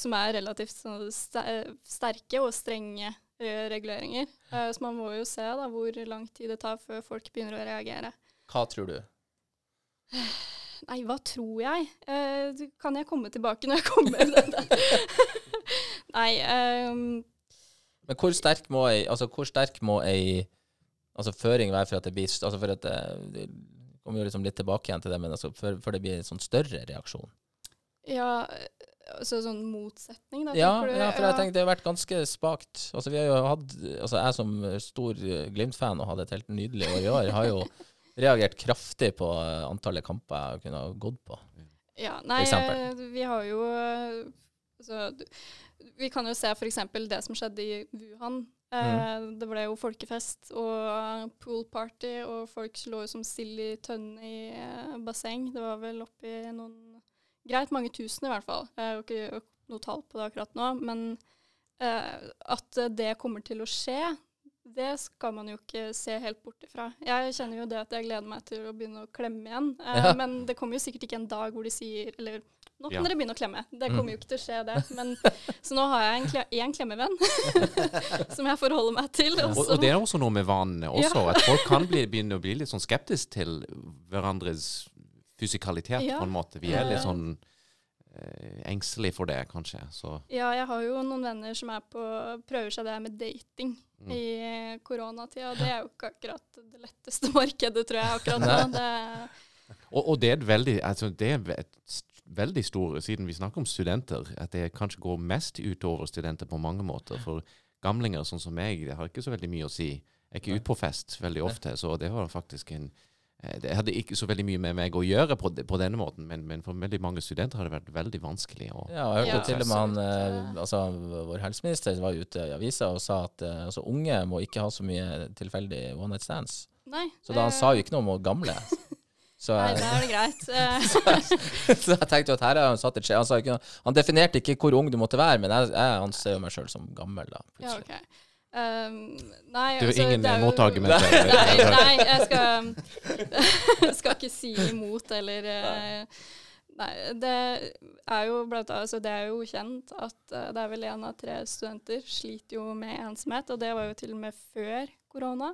Som er relativt sånn sterke og strenge eh, reguleringer. Eh, så man må jo se da hvor lang tid det tar før folk begynner å reagere. Hva tror du? Nei, hva tror jeg? Eh, kan jeg komme tilbake når jeg kommer med? Nei um, Men hvor sterk må ei altså, må ei altså, føring være for at det blir altså, for at det, det kommer jo liksom litt tilbake igjen til det, men altså, for, for det blir en sånn større reaksjon? Ja, altså sånn motsetning, da? Ja, du? ja, for jeg tenker det har vært ganske spakt. Altså, vi har jo hatt, altså Jeg som stor eh, Glimt-fan og hadde et helt nydelig år i år, har jo reagert kraftig på eh, antallet kamper jeg kunne ha gått på. Ja, nei, eh, vi har jo altså, Vi kan jo se f.eks. det som skjedde i Wuhan. Mhm. Det ble jo folkefest og poolparty, og folk lå jo som sild i tønne i basseng. Det var vel oppi noen Greit mange tusen, i hvert fall. Jeg har ikke noe tall på det akkurat nå. Men eh, at det kommer til å skje, det skal man jo ikke se helt bort ifra. Jeg kjenner jo det at jeg gleder meg til å begynne å klemme igjen. Eh, Ja. Men det kommer jo sikkert ikke en dag hvor de sier Eller nå kan Ja. dere begynne å klemme. Det Mm. kommer jo ikke til å skje, det. Men, så nå har jeg en kle klemmevenn som jeg forholder meg til. Og, og det er også noe med vanene også, Ja. at folk kan bli, begynne å bli litt sånn skeptisk til hverandres fysikalitet Ja. på en måte. Vi er litt sånn eh, engstelige for det, kanskje. Så Ja, jeg har jo noen venner som er på, prøver seg det her med dating Mm. i koronatida. Det er jo ikke akkurat det letteste markedet, tror jeg, akkurat nå. Det, Og, og det er et veldig, altså det er et veldig stor, siden vi snakker om studenter, at det kanskje går mest utover studenter på mange måter. For gamlinger sånn som meg, det har ikke så veldig mye å si. Jeg er ikke ute på fest veldig ofte, så det var faktisk en Det hadde ikke så veldig mye med meg å gjøre på, på denne måten, men, men for veldig mange studenter har det vært veldig vanskelig. å Ja, og jeg hørte Ja, til og med han, eh, altså, vår helseminister var ute i avisa og sa at eh, altså, unge må ikke ha så mye tilfeldig one night stands. nei. Så da han eh, sa jo ikke noe om gamle. Så, Nei, da er det greit. Eh, så jeg tenkte jo at her har han satt et skje. Han, sa ikke han definerte ikke hvor ung du måtte være, men jeg, jeg anser jo meg sjøl som gammel, da. ja, plutselig. Um, nei, du jo ingen det er jo- motargumenter. Nei, nei, jeg skal, skal ikke si imot eller eh, Nei, det er jo blant annet altså Det er jo kjent at eh, det er vel én av tre studenter sliter jo med ensomhet, og det var jo til og med før korona.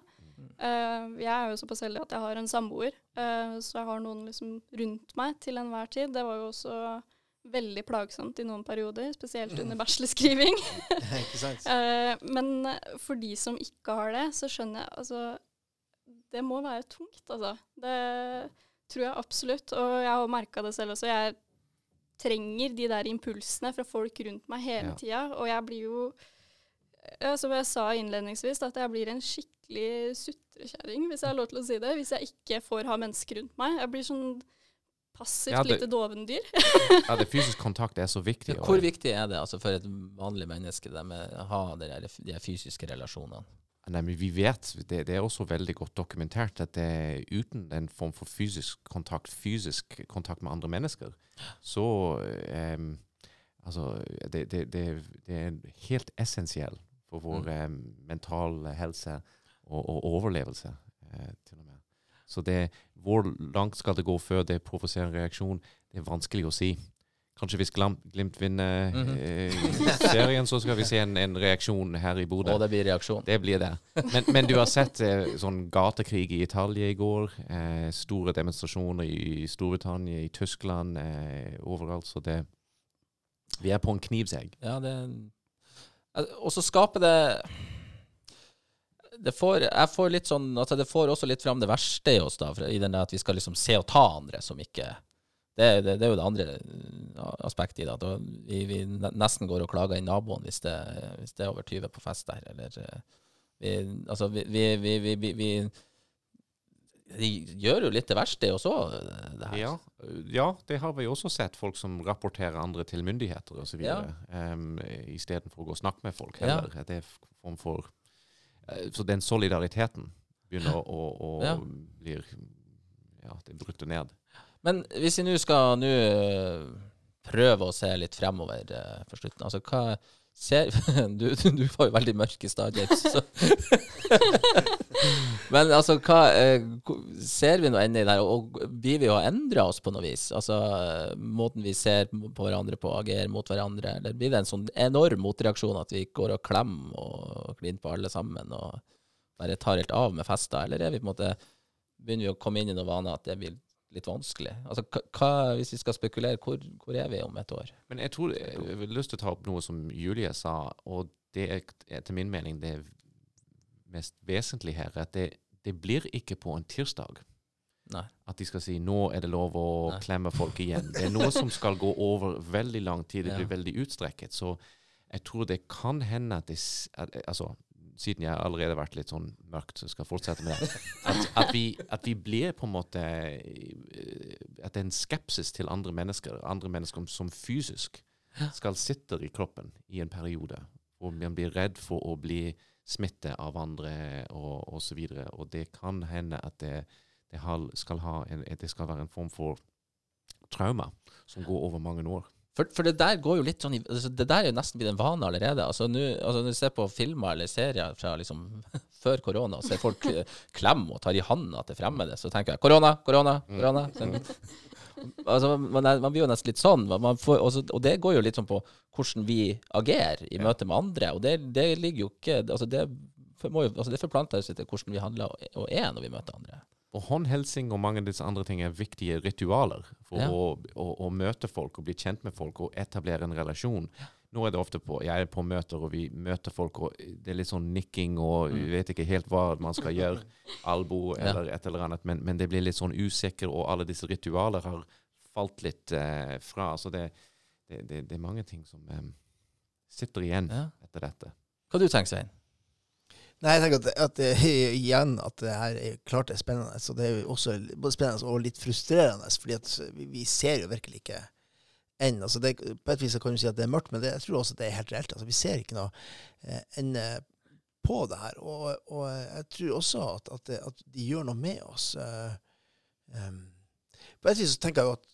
Eh, jeg er jo såpass heldig at jeg har en samboer, uh, så jeg har noen liksom rundt meg til enhver tid. Det var jo også veldig plagsomt i noen perioder, spesielt under bachelorskriving. Eh, men for de som ikke har det, så skjønner jeg altså Det må være tungt, altså. Det tror jeg absolutt. Og jeg har merka det selv også. Jeg trenger de der impulsene fra folk rundt meg hele Ja. tida. Og jeg blir jo Som jeg sa innledningsvis, at jeg blir en skikkelig sutrekjerring, hvis jeg har lov til å si det. Hvis jeg ikke får ha mennesker rundt meg. Jeg blir sånn passivt Ja, det- lite dovendyr. Ja, det fysisk kontakt er så viktig. Hvor viktig er det altså, for et vanlig menneske det med å ha de, de fysiske relasjonene? Nei, men vi vet, det, det er også veldig godt dokumentert, at det, uten en form for fysisk kontakt, fysisk kontakt med andre mennesker, så um, Altså, det, det, det, det er helt essensiell for vår em, mentale helse og, og overlevelse, eh, til og med. Så det, hvor langt skal det gå før det provoserer en reaksjon, det er vanskelig å si. Kanskje hvis Glimt vinner Mhm. eh, serien, så skal vi se en, en reaksjon her i Bodø. Og det blir reaksjon. Det blir det. Men, men du har sett eh, sånn gatekrig i Italia i går. Eh, store demonstrasjoner i Storbritannia, i Tyskland, eh, overalt. Så det Vi er på en knivsegg. Ja, det Al- Og så skaper det det får, jeg får litt sånn altså Det får også litt fram det verste i oss, da, i den at vi skal liksom se og ta andre som ikke Det, det, det er jo det andre aspektet i det. At da vi, vi nesten går og klager inn naboen hvis det, hvis det er over 20 på fest der, eller eh, vi, Altså, vi, vi, vi, vi, vi, vi de gjør jo litt det verste i oss òg, det her. Ja, ja, det har vi også sett. Folk som rapporterer andre til myndigheter osv. Ja. Um, Istedenfor å gå og snakke med folk Ja. heller. Det er en form for eh, Så den solidariteten begynner å, å, å Ja. blir Ja, det bryter ned. Men hvis vi nå skal nå øh, prøve å se litt fremover uh, for slutten, altså hva ser Du, du var jo veldig mørk i stad, James. Men altså, hva eh, Ser vi noe ende i det her? Og blir vi jo endra oss på noe vis? Altså måten vi ser på hverandre på, agerer mot hverandre? Eller blir det en sånn enorm motreaksjon at vi går og klemmer og kliner på alle sammen og bare tar helt av med fester? Eller er vi på en måte begynner vi å komme inn i noe vane at det blir litt vanskelig. Altså, hva, hvis vi skal spekulere, hvor, hvor er vi om et år? Men jeg tror jeg vil lyst til å ta opp noe som Julie sa, og det er etter min mening det mest vesentlige her, at det, det blir ikke på en tirsdag Nei. at de skal si nå er det lov å Nei. klemme folk igjen. Det er noe som skal gå over veldig lang tid. Det Ja. blir veldig utstrekket. Så jeg tror det kan hende at det at, Altså, siden jeg allerede har vært litt sånn mørkt, så skal jeg fortsette med det. At, at, vi, at vi blir på en måte eh, At det er en skepsis til andre mennesker, andre mennesker som fysisk skal sitte i kroppen i en periode. Og man blir redd for å bli smittet av andre og, og så videre. Og det kan hende at det, det, skal en, det skal være en form for trauma som går over mange år. For, for det der går jo litt sånn i, altså Det der er jo nesten blitt en vane allerede. Altså nu, altså, Når du ser på filmer eller serier fra liksom før korona, og ser folk eh, klemme og tar i handa til fremmede, så tenker jeg korona, korona, korona. Mm. Altså, man, er, man blir jo nesten litt sånn. Man får, også, og det går jo litt sånn på hvordan vi agerer i møte med andre. Og det, det ligger jo ikke altså det, må jo, altså det forplanter seg til hvordan vi handler og, og er når vi møter andre. Og håndhelsing og mange av disse andre ting er viktige ritualer for Ja. å, å, å møte folk og bli kjent med folk og etablere en relasjon. Nå er det ofte på Jeg er på møter, og vi møter folk, og det er litt sånn nikking, og vi vet ikke helt hva man skal gjøre. Albo eller et eller annet. Men, men det blir litt sånn usikker, og alle disse ritualer har falt litt eh, fra. Så det, det, det, det er mange ting som eh, sitter igjen Ja. etter dette. Hva du tenker Svein? Nei, jeg tenker at, at er igjen at det her er klart det er spennende. Så det er jo også både spennende og litt frustrerende, fordi at vi, vi ser jo virkelig ikke enn. Altså det, på et vis kan du si at det er mørkt, men det, jeg tror også det er helt reelt. Altså vi ser ikke noe eh, ende på det her. Og, og jeg tror også at, at, det, at de gjør noe med oss. Eh, på et vis så tenker jeg jo at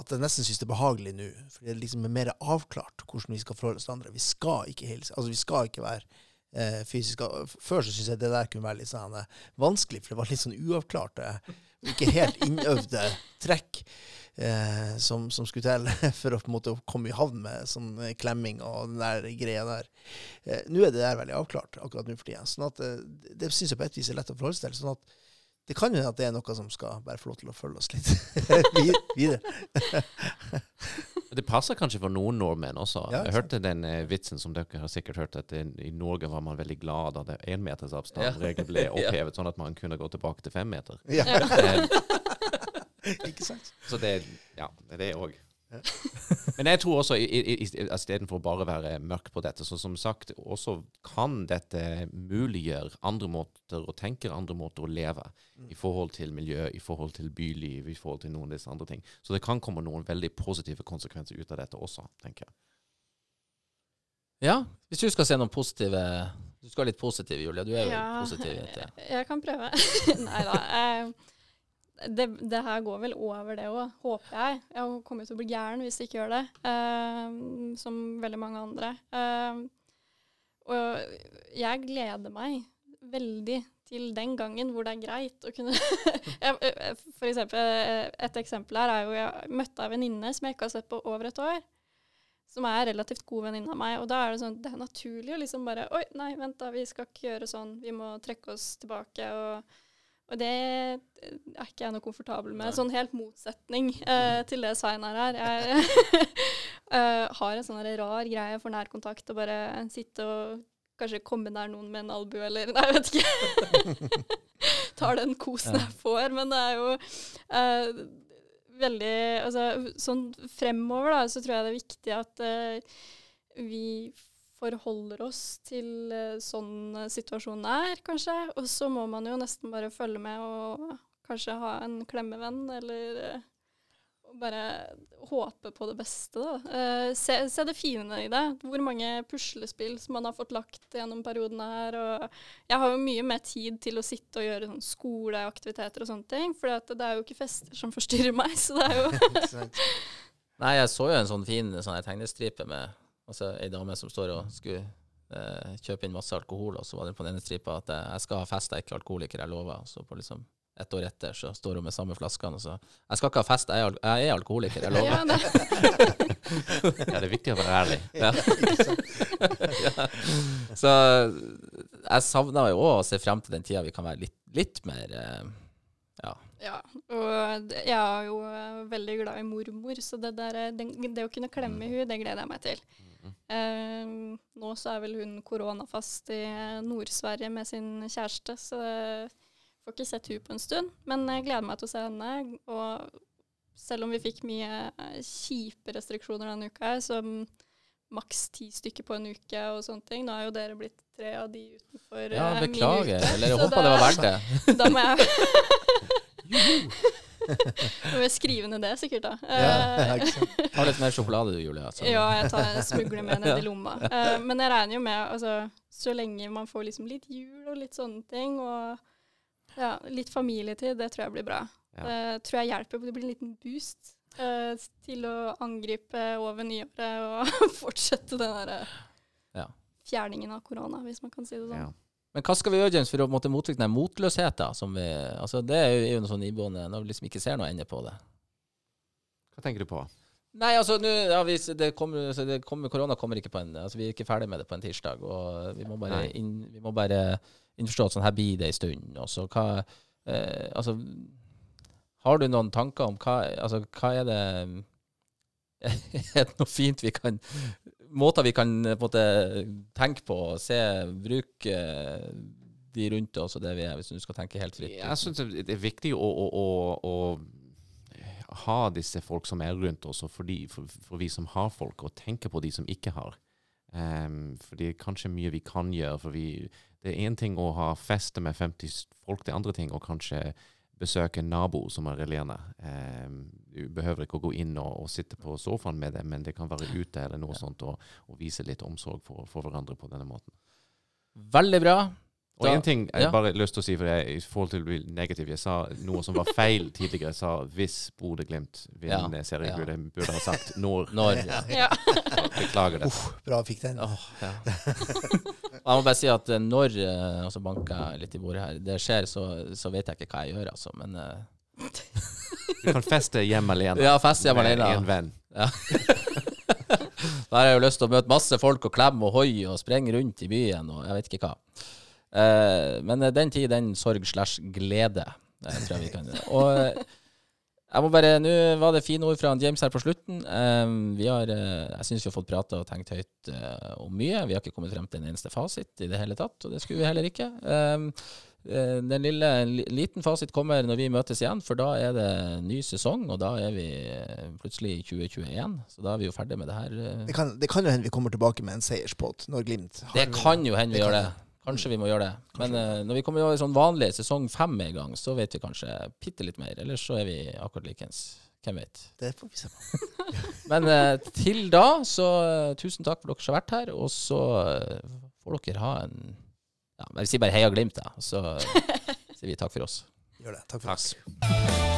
at jeg nesten syns det er behagelig nå. For det er liksom mer avklart hvordan vi skal forholde oss til andre. Vi skal ikke hilse. Altså, vi skal ikke være eh, fysisk Før så syntes jeg det der kunne være litt sånn eh, vanskelig, for det var litt sånn uavklart. eh. ikke helt innøvde trekk eh, som, som skulle til for å på en måte komme i havn med sånn klemming og den der greia der. Eh, nå er det der veldig avklart akkurat nå for tida. Sånn at, eh, det syns jeg på et vis er lett å forholde seg til. sånn at det kan jo hende at det er noe som skal bare få lov til å følge oss litt videre. Det passer kanskje for noen nordmenn også. Ja, jeg hørte den eh, vitsen som dere har sikkert hørt, at i, Norge var man veldig glad da det énmetersavstand-regelen ble Ja. opphevet, sånn at man kunne gå tilbake til fem meter. Ja, Eh, ikke sant? så det, ja, det er det òg. Ja. Men jeg tror også, istedenfor bare å være mørk på dette, så som sagt, også kan dette muliggjøre andre måter å tenke, andre måter å leve, i forhold til miljø, i forhold til byliv, i forhold til noen av disse andre ting. Så det kan komme noen veldig positive konsekvenser ut av dette også, tenker jeg. Ja, hvis du skal se noen positive Du skal være litt positiv, Julia. Du er jo Ja, positiv. Vet jeg. Jeg kan prøve. Nei da. Det, det her går vel over det òg, håper jeg. Jeg kommer til å bli gæren hvis jeg ikke gjør det, eh, som veldig mange andre. Eh, og jeg gleder meg veldig til den gangen hvor det er greit å kunne eh, For eksempel, Et eksempel her er jo jeg møtte ei venninne som jeg ikke har sett på over et år. Som er relativt god venninne av meg. Og da er det sånn, det er naturlig å liksom bare Oi, nei, vent da, vi skal ikke gjøre sånn. Vi må trekke oss tilbake. Og, og det er ikke jeg noe komfortabel med. Nei. Sånn helt motsetning uh, til det Svein er her. Jeg uh, har en sånn rar greie for nærkontakt og bare sitte og kanskje komme nær noen med en albue eller Nei, jeg vet ikke. Tar den kosen jeg får. Men det er jo uh, veldig Altså sånn fremover, da, så tror jeg det er viktig at eh, vi forholder oss til eh, sånn eh, situasjonen er, kanskje. Og så må man jo nesten bare følge med og kanskje ha en klemmevenn, eller eh, bare håpe på det beste, da. Se, se det fine i det. Hvor mange puslespill som man har fått lagt gjennom periodene her. Og jeg har jo mye mer tid til å sitte og gjøre sånn skoleaktiviteter og sånne ting. For det er jo ikke fester som forstyrrer meg, så det er jo Nei, jeg så jo en sånn fin sånn tegnestripe med altså, ei dame som står og skulle eh, kjøpe inn masse alkohol, og så var det på den ene stripa at eh, jeg skal ha fest, jeg er ikke alkoholiker, jeg lover. Så på liksom ett år etter så står hun med samme flaskene og så Jeg skal ikke ha fest, jeg er, al jeg er alkoholiker, jeg lover. ja, det, er viktig å være ærlig. Ja. ja. Så jeg savner jo òg å se frem til den tida vi kan være litt, litt mer eh, ja. Ja, og jeg er jo eh, veldig glad i mormor, så det, der, det, det å kunne klemme henne, det gleder jeg meg til. Eh, nå så er vel hun koronafast i eh, Nord-Sverige med sin kjæreste, så jeg får ikke sett hun på en stund. Men jeg gleder meg til å se henne. Og selv om vi fikk mye eh, kjipe restriksjoner denne uka, her, som maks ti stykker på en uke og sånne ting, nå er jo dere blitt tre av de utenfor ja, beklager. min beklager. Eller jeg håpa det var verdt det. Da må jeg Må skrive ned det, sikkert, da. Ja, Eh. Ta litt mer sjokolade du, Julia. Så. ja, jeg tar smugler med ned i lomma. Eh, men jeg regner jo med, altså, så lenge man får liksom litt jul og litt sånne ting, og ja, litt familietid, det tror jeg blir bra. Det tror jeg hjelper. Det blir en liten boost eh, til å angripe over nyåret og fortsette den derre fjerningen av korona, hvis man kan si det sånn. Men hva skal vi gjøre, James, for å måtte motvirke den motløsheten som vi Altså, det er jo, noe sånn iboende når vi liksom ikke ser noe ende på det. Hva tenker du på? Nei, altså, nu, ja, vi, det kommer, altså, det kommer, korona kommer ikke på en altså, Vi er ikke ferdig med det på en tirsdag. Og vi må bare, inn, vi må bare innforstå at sånn her blir det en stund. Og så hva eh, Altså, har du noen tanker om hva Altså, hva er det Er det noe fint vi kan Måter vi kan på en måte tenke på, se, bruke de rundt oss og det vi er, hvis du skal tenke helt fritt? Jeg syns det er viktig å, å, å, å ha disse folk som er rundt oss, og for, de, for, for vi som har folk, og tenke på de som ikke har. Um, for det er kanskje mye vi kan gjøre. for vi, Det er én ting å ha feste med 50 folk, det er andre ting å kanskje besøke en nabo som er alene. Eh, du behøver ikke å gå inn og, og sitte på sofaen med det, men det kan være ute eller noe sånt, og, og vise litt omsorg for, for hverandre på denne måten. Veldig bra. Og én en ting jeg ja. bare har lyst til å si, for jeg, i forhold til å bli negativ Jeg sa noe som var feil tidligere. Jeg sa hvis Bodø-Glimt vinner Ja, serien, ja. burde, burde ha sagt når. Når ja. Ja. Beklager det. Bra fikk den. Oh, ja. Jeg må bare si at eh, når Og så banker jeg litt i bordet her, det skjer, så, så vet jeg ikke hva jeg gjør, altså. Men uh. Du kan feste hjemme alene. Ja, feste hjemme med en venn. Da har jeg jo lyst til å møte masse folk og klemme og hoi og sprenge rundt i byen og jeg vet ikke hva. Eh, men eh, den tid, den sorg slash glede, eh, tror jeg vi kan Og jeg må bare, Nå var det fine ord fra James her på slutten. Vi har, jeg syns vi har fått prata og tenkt høyt om mye. Vi har ikke kommet frem til en eneste fasit i det hele tatt, og det skulle vi heller ikke. Den lille, liten fasit kommer når vi møtes igjen, for da er det ny sesong, og da er vi plutselig i 2021. Så da er vi jo ferdig med det her. Det kan, det kan jo hende vi kommer tilbake med en seierspott når Glimt har Det kan jo hende vi gjør det. Kanskje vi må gjøre det. Men uh, når vi kommer over sånn vanlig sesong fem i en gang, så vet vi kanskje bitte litt mer. Ellers så er vi akkurat likens. Hvem vet. Det får vi se på. Men uh, til da, så uh, tusen takk for dere som har vært her. Og så får dere ha en ja, Jeg sier bare heia Glimt, da. Så sier vi takk for oss. Gjør det. Takk for Takk. oss.